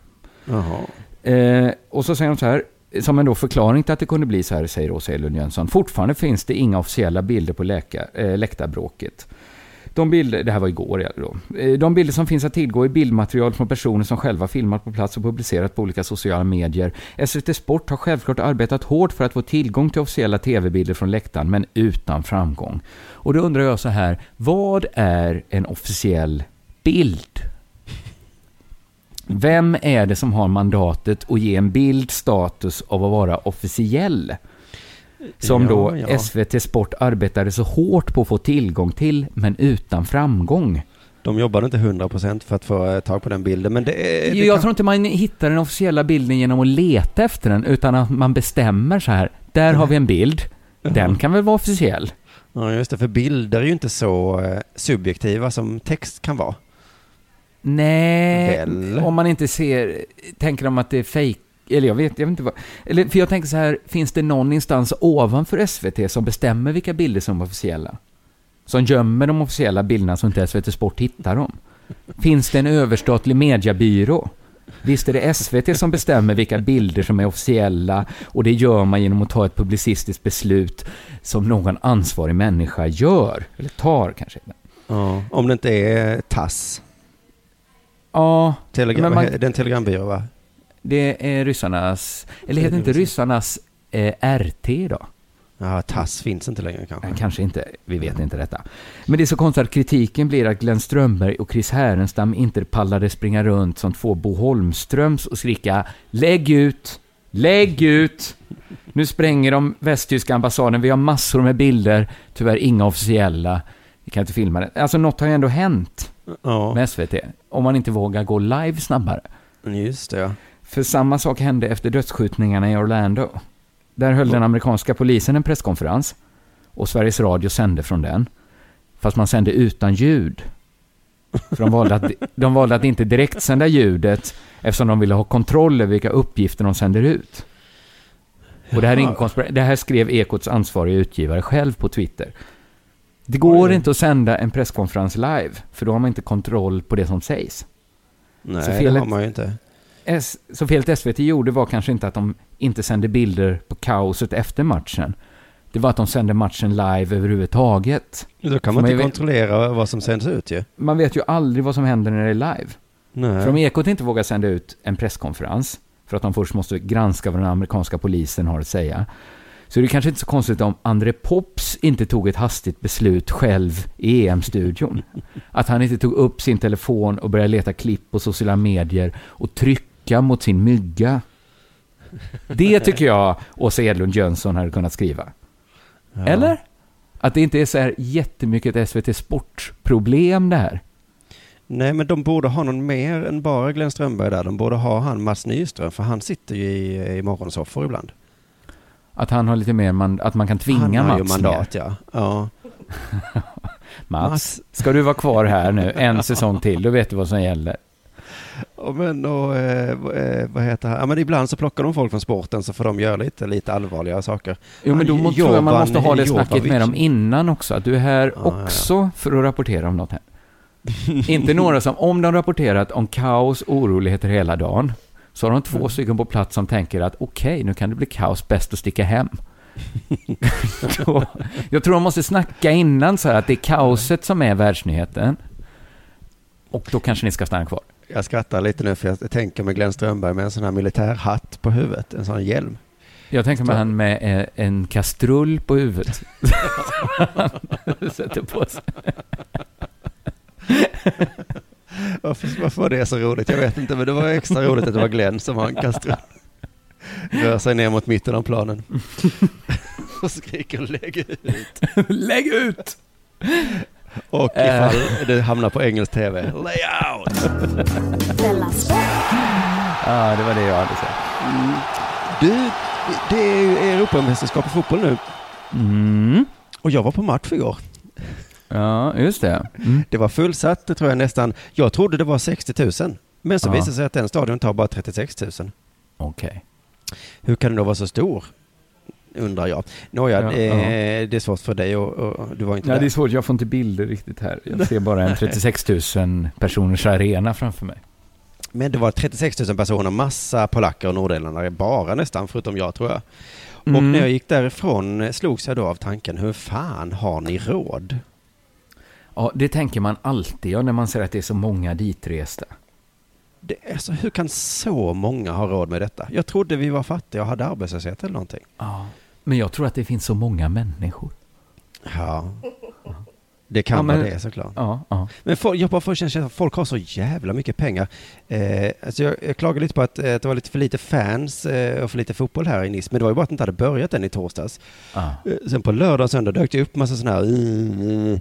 Eh, och så säger hon så här, som en då förklaring till att det kunde bli så här, säger Åsa Elund Jönsson, fortfarande finns det inga officiella bilder på läka, eh, läktarbråket. De bilder, det här var igår då. Eh, de bilder som finns att tillgå är bildmaterial från personer som själva filmat på plats och publicerat på olika sociala medier. SVT Sport har självklart arbetat hårt för att få tillgång till officiella tv-bilder från läktaren, men utan framgång. Och då undrar jag så här, vad är en officiell bild? Vem är det som har mandatet att ge en bild status av att vara officiell? Som då ja. SVT Sport arbetade så hårt på att få tillgång till, men utan framgång. De jobbade inte 100% för att få eh, tag på den bilden, men det. Det jag kan- tror inte man hittar den officiella bilden genom att leta efter den, utan att man bestämmer så här. Där har vi en bild. Den kan väl vara officiell? Ja, just det, för bilder är ju inte så eh, subjektiva som text kan vara. Nej, Väl? om man inte ser, tänker de att det är fake eller jag vet, jag vet inte vad, eller för jag tänker så här, finns det någon instans ovanför SVT som bestämmer vilka bilder som är officiella? Som gömmer de officiella bilderna så inte SVT Sport hittar dem? Finns det en överstatlig mediebyrå? Visst är det SVT som bestämmer vilka bilder som är officiella och det gör man genom att ta ett publicistiskt beslut som någon ansvarig människa gör, eller tar kanske. Ja, om det inte är TASS. Ja, Telegram, man- Det är en telegrambyrå va? Det är ryssarnas, eller heter inte ryssarnas eh, RT idag? Ja, TASS finns inte längre kanske. Kanske inte, vi vet inte detta. Men det är så konstigt att kritiken blir att Glenn Strömberg och Chris Härenstam inte pallade springa runt som två Bo Holmströms och skrika ”Lägg ut! Lägg ut!” Nu spränger de västtyska ambassaden, vi har massor med bilder, tyvärr inga officiella. Vi kan inte filma det. Alltså något har ju ändå hänt Ja, med SVT, om man inte vågar gå live snabbare. just det ja. För samma sak hände efter dödsskjutningarna i Orlando. Där höll den amerikanska polisen en presskonferens och Sveriges Radio sände från den. Fast man sände utan ljud. För de valde att, de valde att inte direkt sända ljudet eftersom de ville ha kontroll över vilka uppgifter de sänder ut. Och det här, det här skrev Ekots ansvariga utgivare själv på Twitter. Det går Oj. inte att sända en presskonferens live, för då har man inte kontroll på det som sägs. Nej, Så det felet- har man ju inte. S- så felet SVT gjorde var kanske inte att de inte sände bilder på kaoset efter matchen. Det var att de sände matchen live överhuvudtaget. Då kan För man inte vet- kontrollera vad som sänds ut ju. Man vet ju aldrig vad som händer när det är live. Nej. För om Ekot inte vågar sända ut en presskonferens, för att de först måste granska vad den amerikanska polisen har att säga, så är det kanske inte så konstigt om André Pops inte tog ett hastigt beslut själv i EM-studion. Att han inte tog upp sin telefon och började leta klipp på sociala medier och trycka mot sin mygga. Det tycker jag Åsa Edlund Jönsson hade kunnat skriva. Ja. Eller? Att det inte är så här jättemycket ett SVT Sport-problem det här. Nej, men de borde ha någon mer än bara Glenn Strömberg där. De borde ha han Mats Nyström, för han sitter ju i, i morgonsoffor ibland. Att han har lite mer, man, att man kan tvinga han har Mats mandat, mer. ja. ja. Mats, ska du vara kvar här nu en säsong till, då vet du vad som gäller. Och men och, eh, eh, vad heter han? Ja, men ibland så plockar de folk från sporten så får de göra lite, lite allvarligare saker. Jo, men då Han- må, tror jag man måste ha det snacket med dem innan också. Att du är här Ja, ja. också för att rapportera om något här. Inte några som, om de rapporterat om kaos och oroligheter hela dagen, så har de två stycken på plats som tänker att okej, nu kan det bli kaos, bäst att sticka hem. Då, jag tror de måste snacka innan så här att det är kaoset som är världsnyheten. Och då kanske ni ska stanna kvar. Jag skrattar lite nu för jag tänker med Glenn Strömberg med en sån här militärhatt på huvudet, en sån hjälm. Jag tänker mig han med eh, en kastrull på huvudet. Sätter på sig. Varför, varför var det så roligt? Jag vet inte, men det var extra roligt att det var Glenn som har en kastrull. Rör sig ner mot mitten av planen. Och skriker lägg ut. Lägg ut! Och ifall det hamnar på engelsk tv, lay out! Ja, det var det jag hade sagt. Du, det är ju Europamästerskap i fotboll nu. Mm. Och jag var på match igår. Ja, just det. Mm. Det var fullsatt, det tror jag nästan. Jag trodde det var 60 000. Men så Ja. visade det sig att den stadion tar bara 36 000. Okej. Hur kan den då vara så stor? Undrar jag. Nåja, Ja, är, det är svårt för dig och, och du var inte Ja, det är där. svårt. Jag får inte bilder riktigt här. Jag ser bara en 36 000 personers arena framför mig. Men det var 36 000 personer, massa polacker och nordirländare, bara nästan, förutom jag tror jag. Och Mm. när jag gick därifrån slogs jag då av tanken, hur fan har ni råd? Ja, det tänker man alltid ja, när man ser att det är så många ditresta. Det är så, hur kan så många ha råd med detta? Jag trodde vi var fattiga och hade arbetslöshet eller någonting. Ja. Men jag tror att det finns så många människor. Ja. Det kan Ja, men- vara det såklart. Ja, ja. Men folk, jag bara får känslan att folk har så jävla mycket pengar. Eh, alltså jag, jag klagade lite på att, eh, att det var lite för lite fans eh, och för lite fotboll här i Nice, men det var ju bara att det inte hade börjat än i torsdags. Ah. Eh, sen på lördag och söndag dök det upp massa sådana här mm,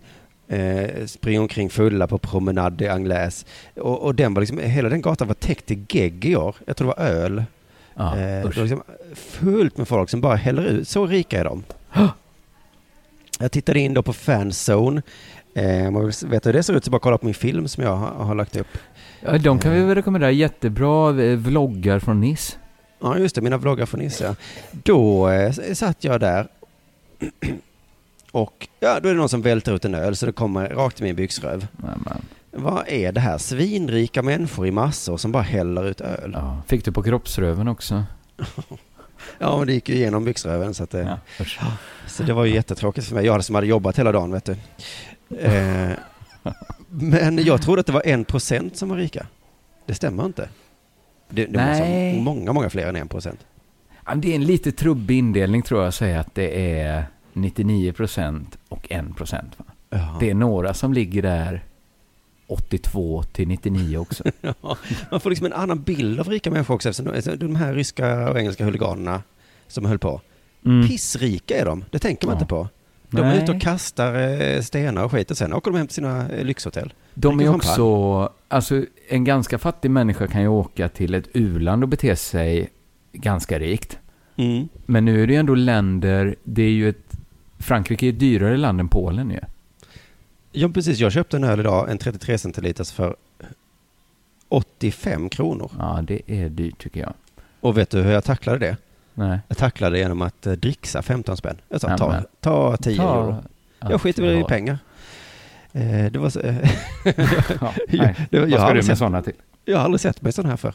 eh, springa omkring fulla på Promenade de Anglaise. Och, och den var liksom, hela den gatan var täckt i gegg i år. Jag tror det var öl. Ja, eh, det usch. var liksom fullt med folk som bara häller ut. Så rika är de. Jag tittade in då på Fanzone. Eh, om man vill veta hur det ser ut så bara kolla på min film som jag har, har lagt upp. Ja, de kan vi väl rekommendera. Jättebra eh, vloggar från Nice. Ja, just det, mina vloggar från Nisse. ja. Då eh, satt jag där och ja, då är det någon som välter ut en öl så det kommer rakt i min byxröv. Nämen. Vad är det här? Svinrika människor i massor som bara häller ut öl. Ja. Fick du på kroppsröven också? Ja, men det gick ju igenom byxröven så att det, Ja, så det var ju jättetråkigt för mig. Jag hade som hade jobbat hela dagen, vet du. Eh, men jag trodde att det var en procent som var rika. Det stämmer inte. Det, det Nej. vara många, många fler än en procent. Det är en lite trubbig indelning tror jag att säga att det är 99% och 1%. Va? Ja. Det är några som ligger där 82 till 99 också. Ja, man får liksom en annan bild av rika människor också. eftersom de, här ryska och engelska huliganerna som höll på. Mm. Pissrika är de, det tänker man Ja. inte på. De är Nej. ute och kastar eh, stenar och skit och sen åker de hem till sina eh, lyxhotell. De är också, alltså en ganska fattig människa kan ju åka till ett u-land och bete sig ganska rikt. Mm. Men nu är det ju ändå länder, det är ju ett, Frankrike är ett dyrare land än Polen ju. Ja, precis. Jag köpte en öl idag, en 33 centiliters för 85 kronor. Ja, det är dyrt tycker jag. Och vet du hur jag tacklade det? Nej. Jag tacklade genom att eh, dricksa 15 spänn. Jag sa, Ja, ta, ta 10 Ta euro. Jag skiter väl i pengar. Eh, det var så, Ja, Jag- nej. jag Vad ska du med sett- sådana till? Jag har aldrig sett mig sån här för.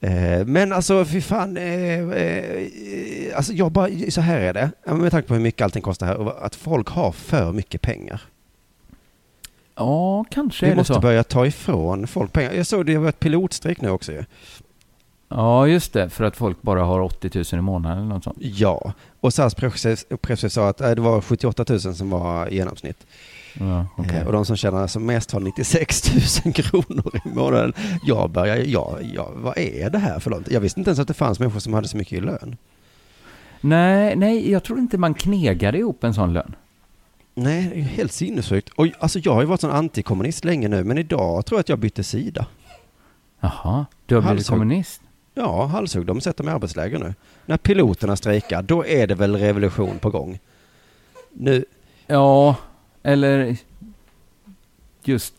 Eh, men alltså, fy fan. Eh, eh, alltså, jag bara, så här är det. Med tanke på hur mycket allting kostar här. Att folk har för mycket pengar. Ja, kanske Vi är det måste så. börja ta ifrån folk pengar. Jag såg det var ett pilotstrejk nu också ju. Ja, just det. För att folk bara har 80 000 i månaden eller något sånt. Ja, och SAS presschef sa att det var 78 000 som var genomsnitt. Ja. Eh, Och de som tjänar som mest har 96 000 kronor i månaden. Jag börjar, ja, ja, vad är det här för något? Jag visste inte ens att det fanns människor som hade så mycket i lön. Nej, nej, jag tror inte man knegade ihop en sån lön. Nej, det är ju helt sinnessjukt. Och alltså jag har ju varit sån antikommunist länge nu, men idag tror jag att jag bytte sida. Jaha, du har blivit Halshugg. kommunist? Ja, halshugg, de sätter mig i arbetsläger nu. När piloterna strejkar, då är det väl revolution på gång. Nu, Ja, eller just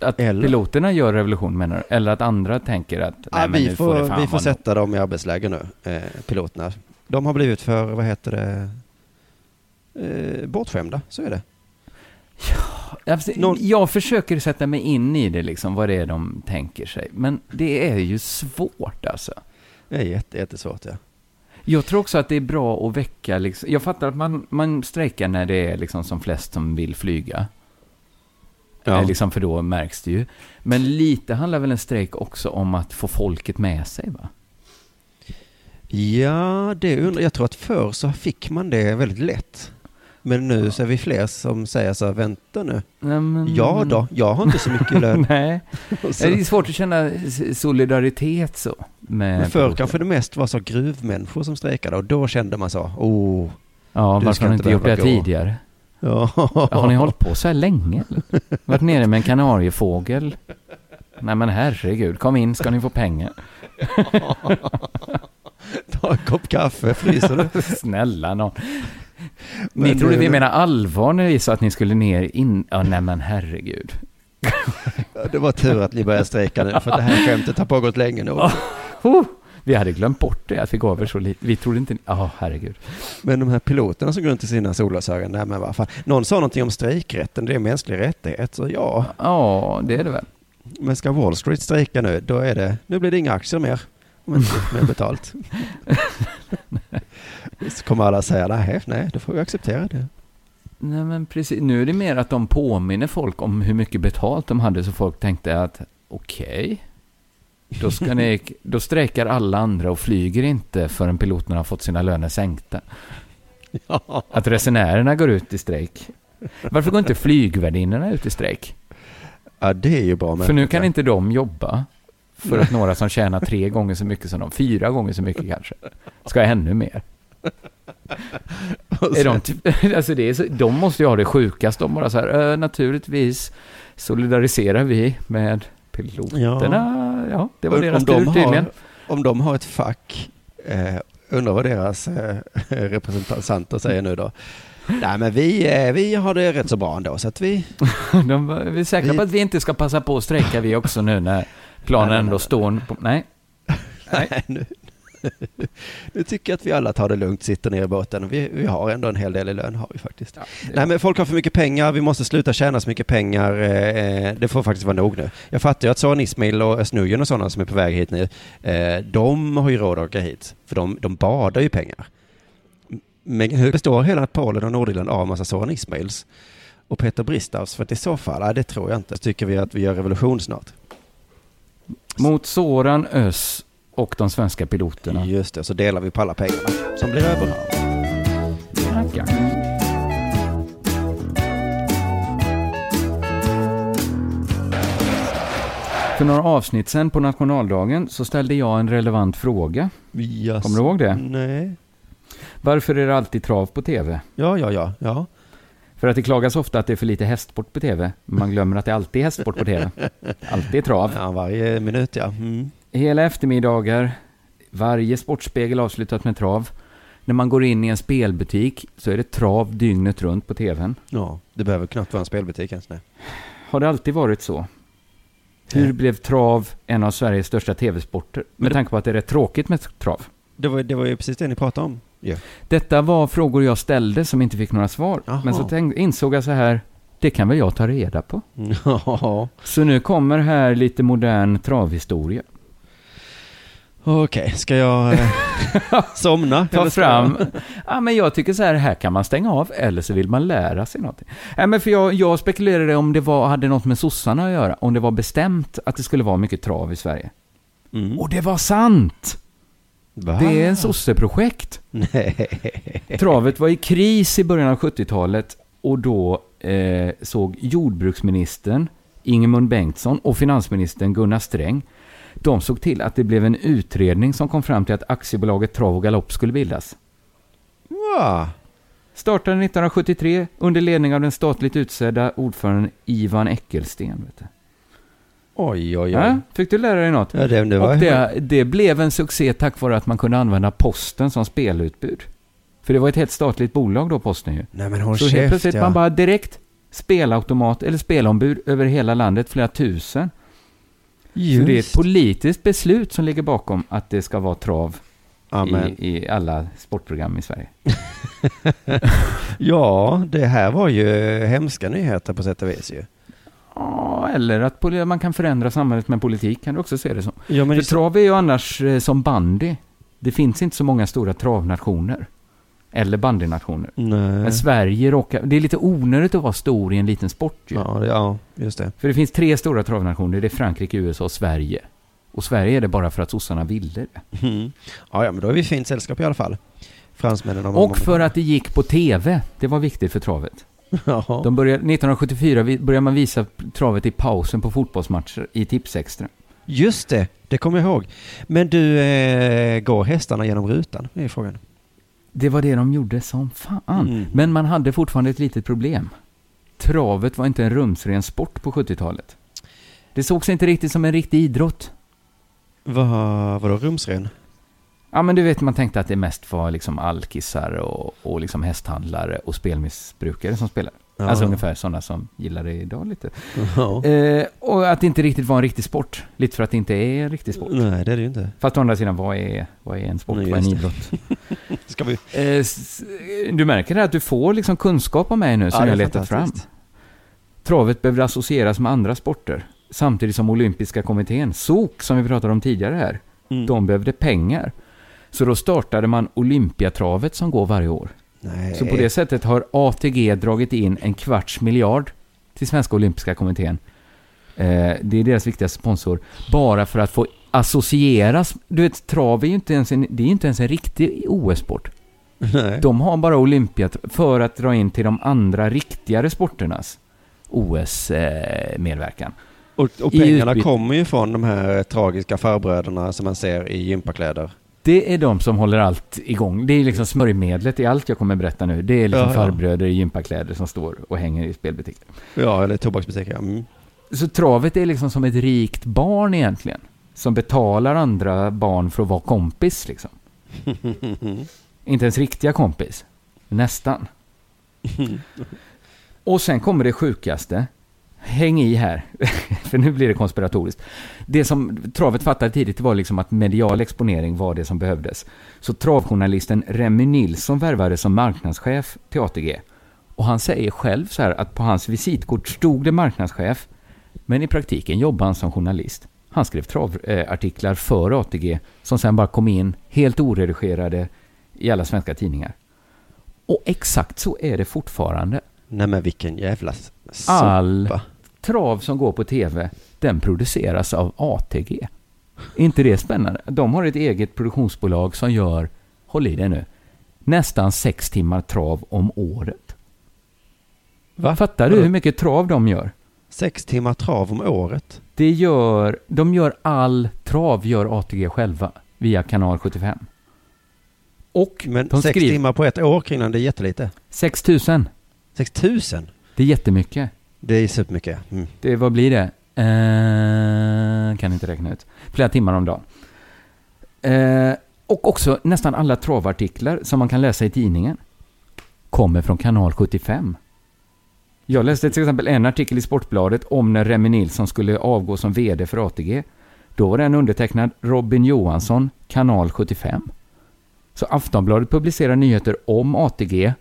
att Eller? piloterna gör revolution menar du? Eller att andra tänker att ja, nej, men vi får får, vi får sätta dem i arbetsläger nu, eh, piloterna. De har blivit för, vad heter det, eh, bortskämda, så är det. Alltså, Någon- Jag försöker sätta mig in i det liksom, vad det är de tänker sig. Men det är ju svårt alltså. Det är jätte, jättesvårt, ja. Jag tror också att det är bra att väcka, liksom, jag fattar att man, man strejkar när det är liksom som flest som vill flyga. Ja. Eh, Liksom, för då märks det ju. Men lite handlar väl en strejk också om att få folket med sig va? Ja, det undrar jag. tror att förr så fick man det väldigt lätt. Men nu så är vi fler som säger så här, vänta nu. Nej, men- Ja då, jag har inte så mycket lön. Nej, så- det är svårt att känna solidaritet så. Med Men förr kanske det mest var så gruvmänniskor som strejkade och då kände man så, oh. Ja, varför har ni inte gjort det tidigare? Ja. Har ni hållit på så här länge eller? Varit nere med en kanariefågel? Nej men herregud, kom in ska ni få pengar. Ta en kopp kaffe, fryser du? Snälla nån. Ni Men, trodde vi menade allvar när vi sa att ni skulle ner in... Ja, nej men herregud. Det var tur att ni började strejka nu, för det här skämtet har pågått länge nu. Oh, vi hade glömt bort det, att vi gav er så lite. Vi trodde inte... Ja, herregud. Men de här piloterna som går runt i sina solglasögon, nej men vad fan. Någon sa någonting om strejkrätten, det är mänsklig rättighet, så ja. Ja, det är det väl. Men ska Wall Street strejka nu, då är det, nu blir det inga aktier mer. Om inte mer betalt. Så kommer alla säga, nej, nej, då får vi acceptera det. Nej men precis, nu är det mer att de påminner folk om hur mycket betalt de hade så folk tänkte att okej, då, ska ni, då strejkar alla andra och flyger inte förrän piloterna har fått sina löner sänkta. Att resenärerna går ut i strejk Varför går inte flygvärdinnorna ut i strejk? Ja, det är ju bra. För nu kan inte de jobba. För att några som tjänar tre gånger så mycket som de, fyra gånger så mycket kanske, ska ha ännu mer. Är de, ty- alltså det är så, de måste ju ha det sjukast. De bara så här, "Eh, naturligtvis solidariserar vi med piloterna. Ja, det var Om- deras om de tur tydligen. Har, om de har ett fack, eh, undrar vad deras eh, representanter säger nu då. Nej men vi, eh, vi har det rätt så bra ändå så att vi... De, vi är säkra på att vi inte ska passa på att strejka vi också nu när planen Nej, nej, ändå nej. står på... Nej. Nej. nu, nu tycker jag att vi alla tar det lugnt, sitter ner i båten. Vi, vi har ändå en hel del i lön har vi faktiskt. Nej men folk har för mycket pengar, vi måste sluta tjäna så mycket pengar. Eh, det får faktiskt vara nog nu. Jag fattar ju att Soran Ismail och Özz och sådana som är på väg hit nu, eh, de har ju råd att åka hit. För de, de badar ju pengar. Men hur består hela Polen och Nordirland av en massa Soran Ismails och Peter Bristavs? För att i så fall, nej, det tror jag inte. Så tycker vi att vi gör revolution snart. Mot Soran Ös och de svenska piloterna. Just det, så delar vi på alla pengarna som blir över. Tackar. För några avsnitt sen på nationaldagen så ställde jag en relevant fråga. Yes. Kommer du ihåg det? Nej. Varför är det alltid trav på tv? Ja, ja, ja, ja. För att det klagas ofta att det är för lite hästsport på tv. Man glömmer att det alltid är hästsport på tv. Alltid trav. Ja, varje minut ja. Mm. Hela eftermiddagar, varje sportspegel avslutat med trav. När man går in i en spelbutik så är det trav dygnet runt på tvn. Ja, det behöver knappt vara en spelbutik ens. Nej. Har det alltid varit så? Hur Nej. blev trav en av Sveriges största tv-sporter? Med Men det- tanke på att det är rätt tråkigt med trav. Det var, det var ju precis det ni pratade om. Ja. Detta var frågor jag ställde som inte fick några svar. Jaha. Men så tänk, insåg jag så här, det kan väl jag ta reda på. Så nu kommer här lite modern travhistoria. Okej, ska jag eh, somna? Ta fram. jag- Ja, men jag tycker så här, här kan man stänga av eller så vill man lära sig någonting. Nej, men för jag, jag spekulerade om det var, hade något med sossarna att göra. Om det var bestämt att det skulle vara mycket trav i Sverige. Mm. Och det var sant! Va? Det är en sosseprojekt. Travet var i kris i början av 70-talet och då eh, såg jordbruksministern Ingemund Bengtsson och finansministern Gunnar Sträng de såg till att det blev en utredning som kom fram till att aktiebolaget Trav och Galopp skulle bildas. Va? Startade 1973 under ledning av den statligt utsedda ordföranden Ivan Eckelsten. Vet du. Oj, oj, oj. Ja, fick du lära dig något? Ja, det, det var... Och det, det blev en succé tack vare att man kunde använda posten som spelutbud. För det var ett helt statligt bolag då, posten ju. Nej men håll Så helt plötsligt ja. man bara direkt spelautomat eller spelombud över hela landet, flera tusen. Så det är ett Just. politiskt beslut som ligger bakom att det ska vara trav i, i alla sportprogram i Sverige. Ja, det här var ju hemska nyheter på sätt och vis ju. Ja, eller att man kan förändra samhället med politik, kan du också se det som. Ja, För det, trav är ju annars eh, som bandy. Det finns inte så många stora travnationer. Eller bandynationer. Men Sverige råkar... Det är lite onödigt att vara stor i en liten sport ju. Ja, det- ja, just det. För det finns tre stora travnationer. Det är Frankrike, USA och Sverige. Och Sverige är det bara för att sossarna ville det. Mm. Ja, ja, men då är vi fint sällskap i alla fall. Fransmännen och Och för att det gick på TV. Det var viktigt för travet. Ja. De började, 1974 vi- började man visa travet i pausen på fotbollsmatcher i Tipsextra. Just det, det kommer jag ihåg. Men du, eh, går hästarna genom rutan? Det är frågan. Det var det de gjorde som fan. Mm. Men man hade fortfarande ett litet problem. Travet var inte en rumsren sport på 70-talet. Det sågs inte riktigt som en riktig idrott. Vad, vadå rumsren? Ja, men du vet, man tänkte att det mest var liksom alkisar och, och liksom hästhandlare och spelmissbrukare som spelade. Ja. Alltså ungefär sådana som gillar det idag lite. Ja. Eh, och att det inte riktigt var en riktig sport. Lite för att det inte är en riktig sport. Nej, det är det ju inte. Fast å andra sidan, vad är, vad är en sport? Nej, vad är en idrott? Ska vi? Eh, du märker det att du får liksom kunskap om mig nu som Ja, jag letat fram. Travet behöver associeras med andra sporter. Samtidigt som olympiska kommittén, SOK, som vi pratade om tidigare här, Mm. de behövde pengar. Så då startade man Olympiatravet som går varje år. Nej. Så på det sättet har ATG dragit in en kvarts miljard till Svenska Olympiska Kommittén. Eh, det är deras viktigaste sponsor. Bara för att få associeras. Du vet, trav är ju inte ens en, det är inte ens en riktig OS-sport. Nej. De har bara Olympia för att dra in till de andra riktigare sporternas OS-medverkan. Och, och pengarna kommer ju från de här tragiska farbröderna som man ser i gympakläder. Det är de som håller allt igång. Det är liksom smörjmedlet i allt jag kommer berätta nu. Det är liksom Ja, ja. farbröder i gympakläder som står och hänger i spelbutiker. Ja, eller tobaksbutiker. Mm. Så travet är liksom som ett rikt barn egentligen. Som betalar andra barn för att vara kompis liksom. Inte ens riktiga kompis. Nästan. Och sen kommer det sjukaste. Häng i här, för nu blir det konspiratoriskt. Det som travet fattade tidigt var liksom att medial exponering var det som behövdes. Så travjournalisten Remy Nilsson värvades som marknadschef till ATG. Och han säger själv så här att på hans visitkort stod det marknadschef, men i praktiken jobbade han som journalist. Han skrev travartiklar för ATG som sen bara kom in helt oredigerade i alla svenska tidningar. Och exakt så är det fortfarande. Nej men vilken jävla All trav som går på tv, den produceras av ATG. Är inte det spännande? De har ett eget produktionsbolag som gör, håll i det nu, nästan sex timmar trav om året. Va? Fattar du hur mycket trav de gör? Sex timmar trav om året. Det gör, de gör all trav, gör ATG själva, via kanal 75. Och Men de sex skriver, timmar på ett år kring den, det är jättelite. 6 000. 6 000? Det är jättemycket. Det är supermycket. Mm. Det, vad blir det? Eh, kan inte räkna ut. Flera timmar om dagen. Eh, och också nästan alla travartiklar som man kan läsa i tidningen kommer från kanal 75. Jag läste till exempel en artikel i Sportbladet om när Remi Nilsson skulle avgå som VD för ATG. Då var den undertecknad Robin Johansson, kanal 75. Så Aftonbladet publicerar nyheter om ATG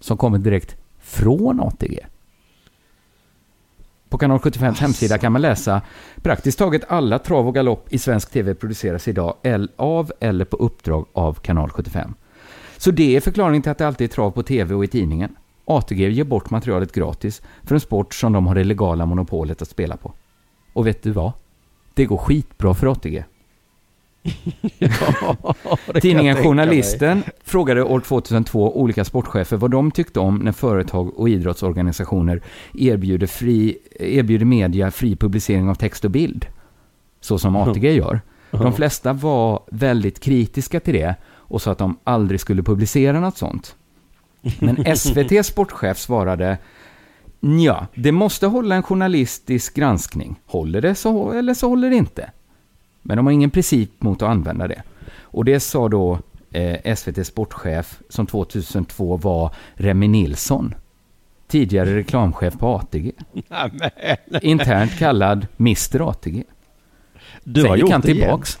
som kommer direkt från ATG. På kanal 75 hemsida kan man läsa praktiskt taget alla trav och galopp i svensk tv produceras idag av eller på uppdrag av kanal 75. Så det är förklaringen till att det alltid är trav på tv och i tidningen. ATG ger bort materialet gratis för en sport som de har det legala monopolet att spela på. Och vet du vad? Det går skitbra för ATG. Kan Tidningen Journalisten frågade år 2002 olika sportchefer vad de tyckte om när företag och idrottsorganisationer erbjuder, fri, erbjuder media fri publicering av text och bild. Så som ATG gör. De flesta var väldigt kritiska till det och sa att de aldrig skulle publicera något sånt. Men SVT sportchef svarade Ja, det måste hålla en journalistisk granskning. Håller det så eller så håller det inte. Men de har ingen princip mot att använda det. Och det sa då eh, SVT sportchef som 2002 var Remi Nilsson. Tidigare reklamchef på ATG. Amen. Internt kallad Mr ATG. Du Sen har gjort han det igen. tillbaks.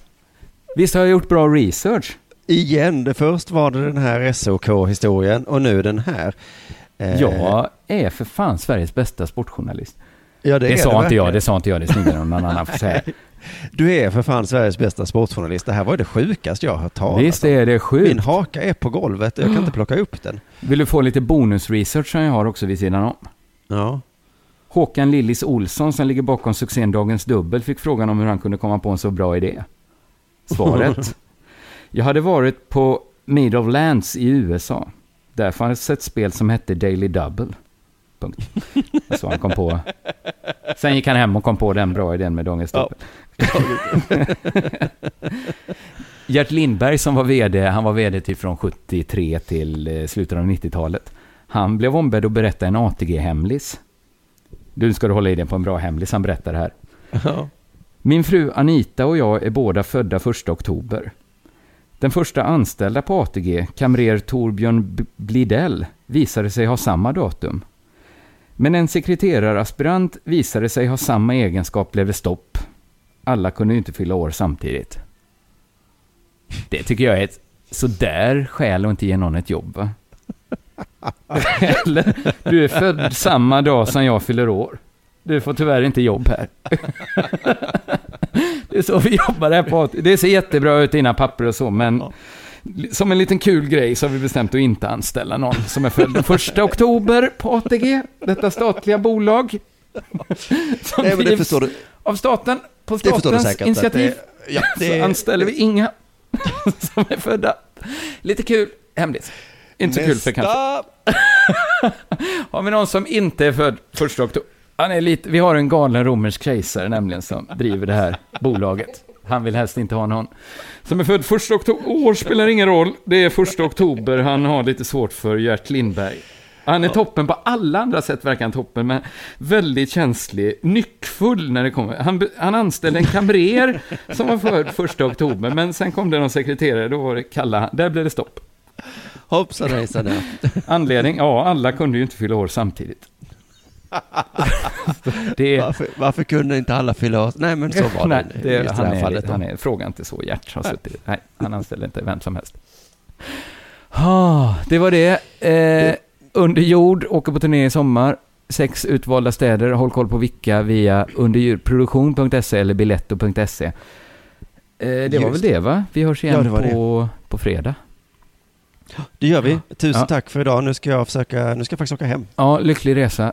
Visst har jag gjort bra research? Igen, det först var det den här SOK-historien och nu den här. Eh, Jag är för fan Sveriges bästa sportjournalist. Ja, det det sa det inte jag, det sa inte jag, det är snyggare än någon annan får säga. Du är för fan Sveriges bästa sportjournalist. Det här var ju det sjukaste jag har hört talas Visst är det sjukt. Min haka är på golvet, jag kan inte plocka upp den. Vill du få lite bonusresearch som jag har också vid sidan om? Ja. Håkan Lillis Olsson som ligger bakom succén Dagens Dubbel fick frågan om hur han kunde komma på en så bra idé. Svaret? jag hade varit på Meadowlands i USA. Där fanns ett spel som hette Daily Double. Punkt. Så han kom på. Sen gick han hem och kom på den bra idén med Dagens Ja. Gert Lindberg som var vd, han var vd till från 73 till eh, slutet av 90-talet. Han blev ombedd att berätta en ATG-hemlis. Du ska du hålla i dig på en bra hemlis, han berättar här. Ja. Min fru Anita och jag är båda födda 1 oktober. Den första anställda på ATG, kamrer Torbjörn B- Blidell, visade sig ha samma datum. Men en sekreteraraspirant visade sig ha samma egenskap blev det stopp. Alla kunde ju inte fylla år samtidigt. Det tycker jag är ett sådär skäl att inte ge någon ett jobb va? Eller, du är född samma dag som jag fyller år. Du får tyvärr inte jobb här. Det är så vi jobbar här på AT. Det ser jättebra ut i dina papper och så, men som en liten kul grej så har vi bestämt att inte anställa någon som är född den första oktober på ATG, detta statliga bolag. Som Nej, drivs. Av staten, på statens initiativ. det- ja, det- Så anställer vi inga som är födda. Lite kul, hemligt. Inte så kul för kanske. Har vi någon som inte är född första oktober? Han är lite, vi har en galen romersk kejsare nämligen som driver det här bolaget. Han vill helst inte ha någon som är född första oktober. År spelar ingen roll. Det är första oktober. Han har lite svårt för Gert Lindberg. Han är toppen på alla andra sätt, verkar han toppen, men väldigt känslig, nyckfull när det kommer. Han, han anställde en kamrer som var född första oktober, men sen kom det någon sekreterare, då var det kalla, där blev det stopp. Hoppsan hejsan. Anledning? Ja, alla kunde ju inte fylla år samtidigt. det... varför, varför kunde inte alla fylla år? Nej, men så var Nej, det, det han, det här är, fallet. han är, fråga inte så, Gert har suttit. Nej, han anställde inte vem som helst. Ah, det var det. Eh, under jord, åker på turné i sommar. Sex utvalda städer. Håll koll på vilka via underjordproduktion.se eller biletto.se. Eh, det var väl det va? Vi hörs igen Ja, det på, på fredag. Det gör vi. Tusen Ja. tack för idag. Nu ska jag försöka, nu ska jag faktiskt åka hem. Ja, lycklig resa.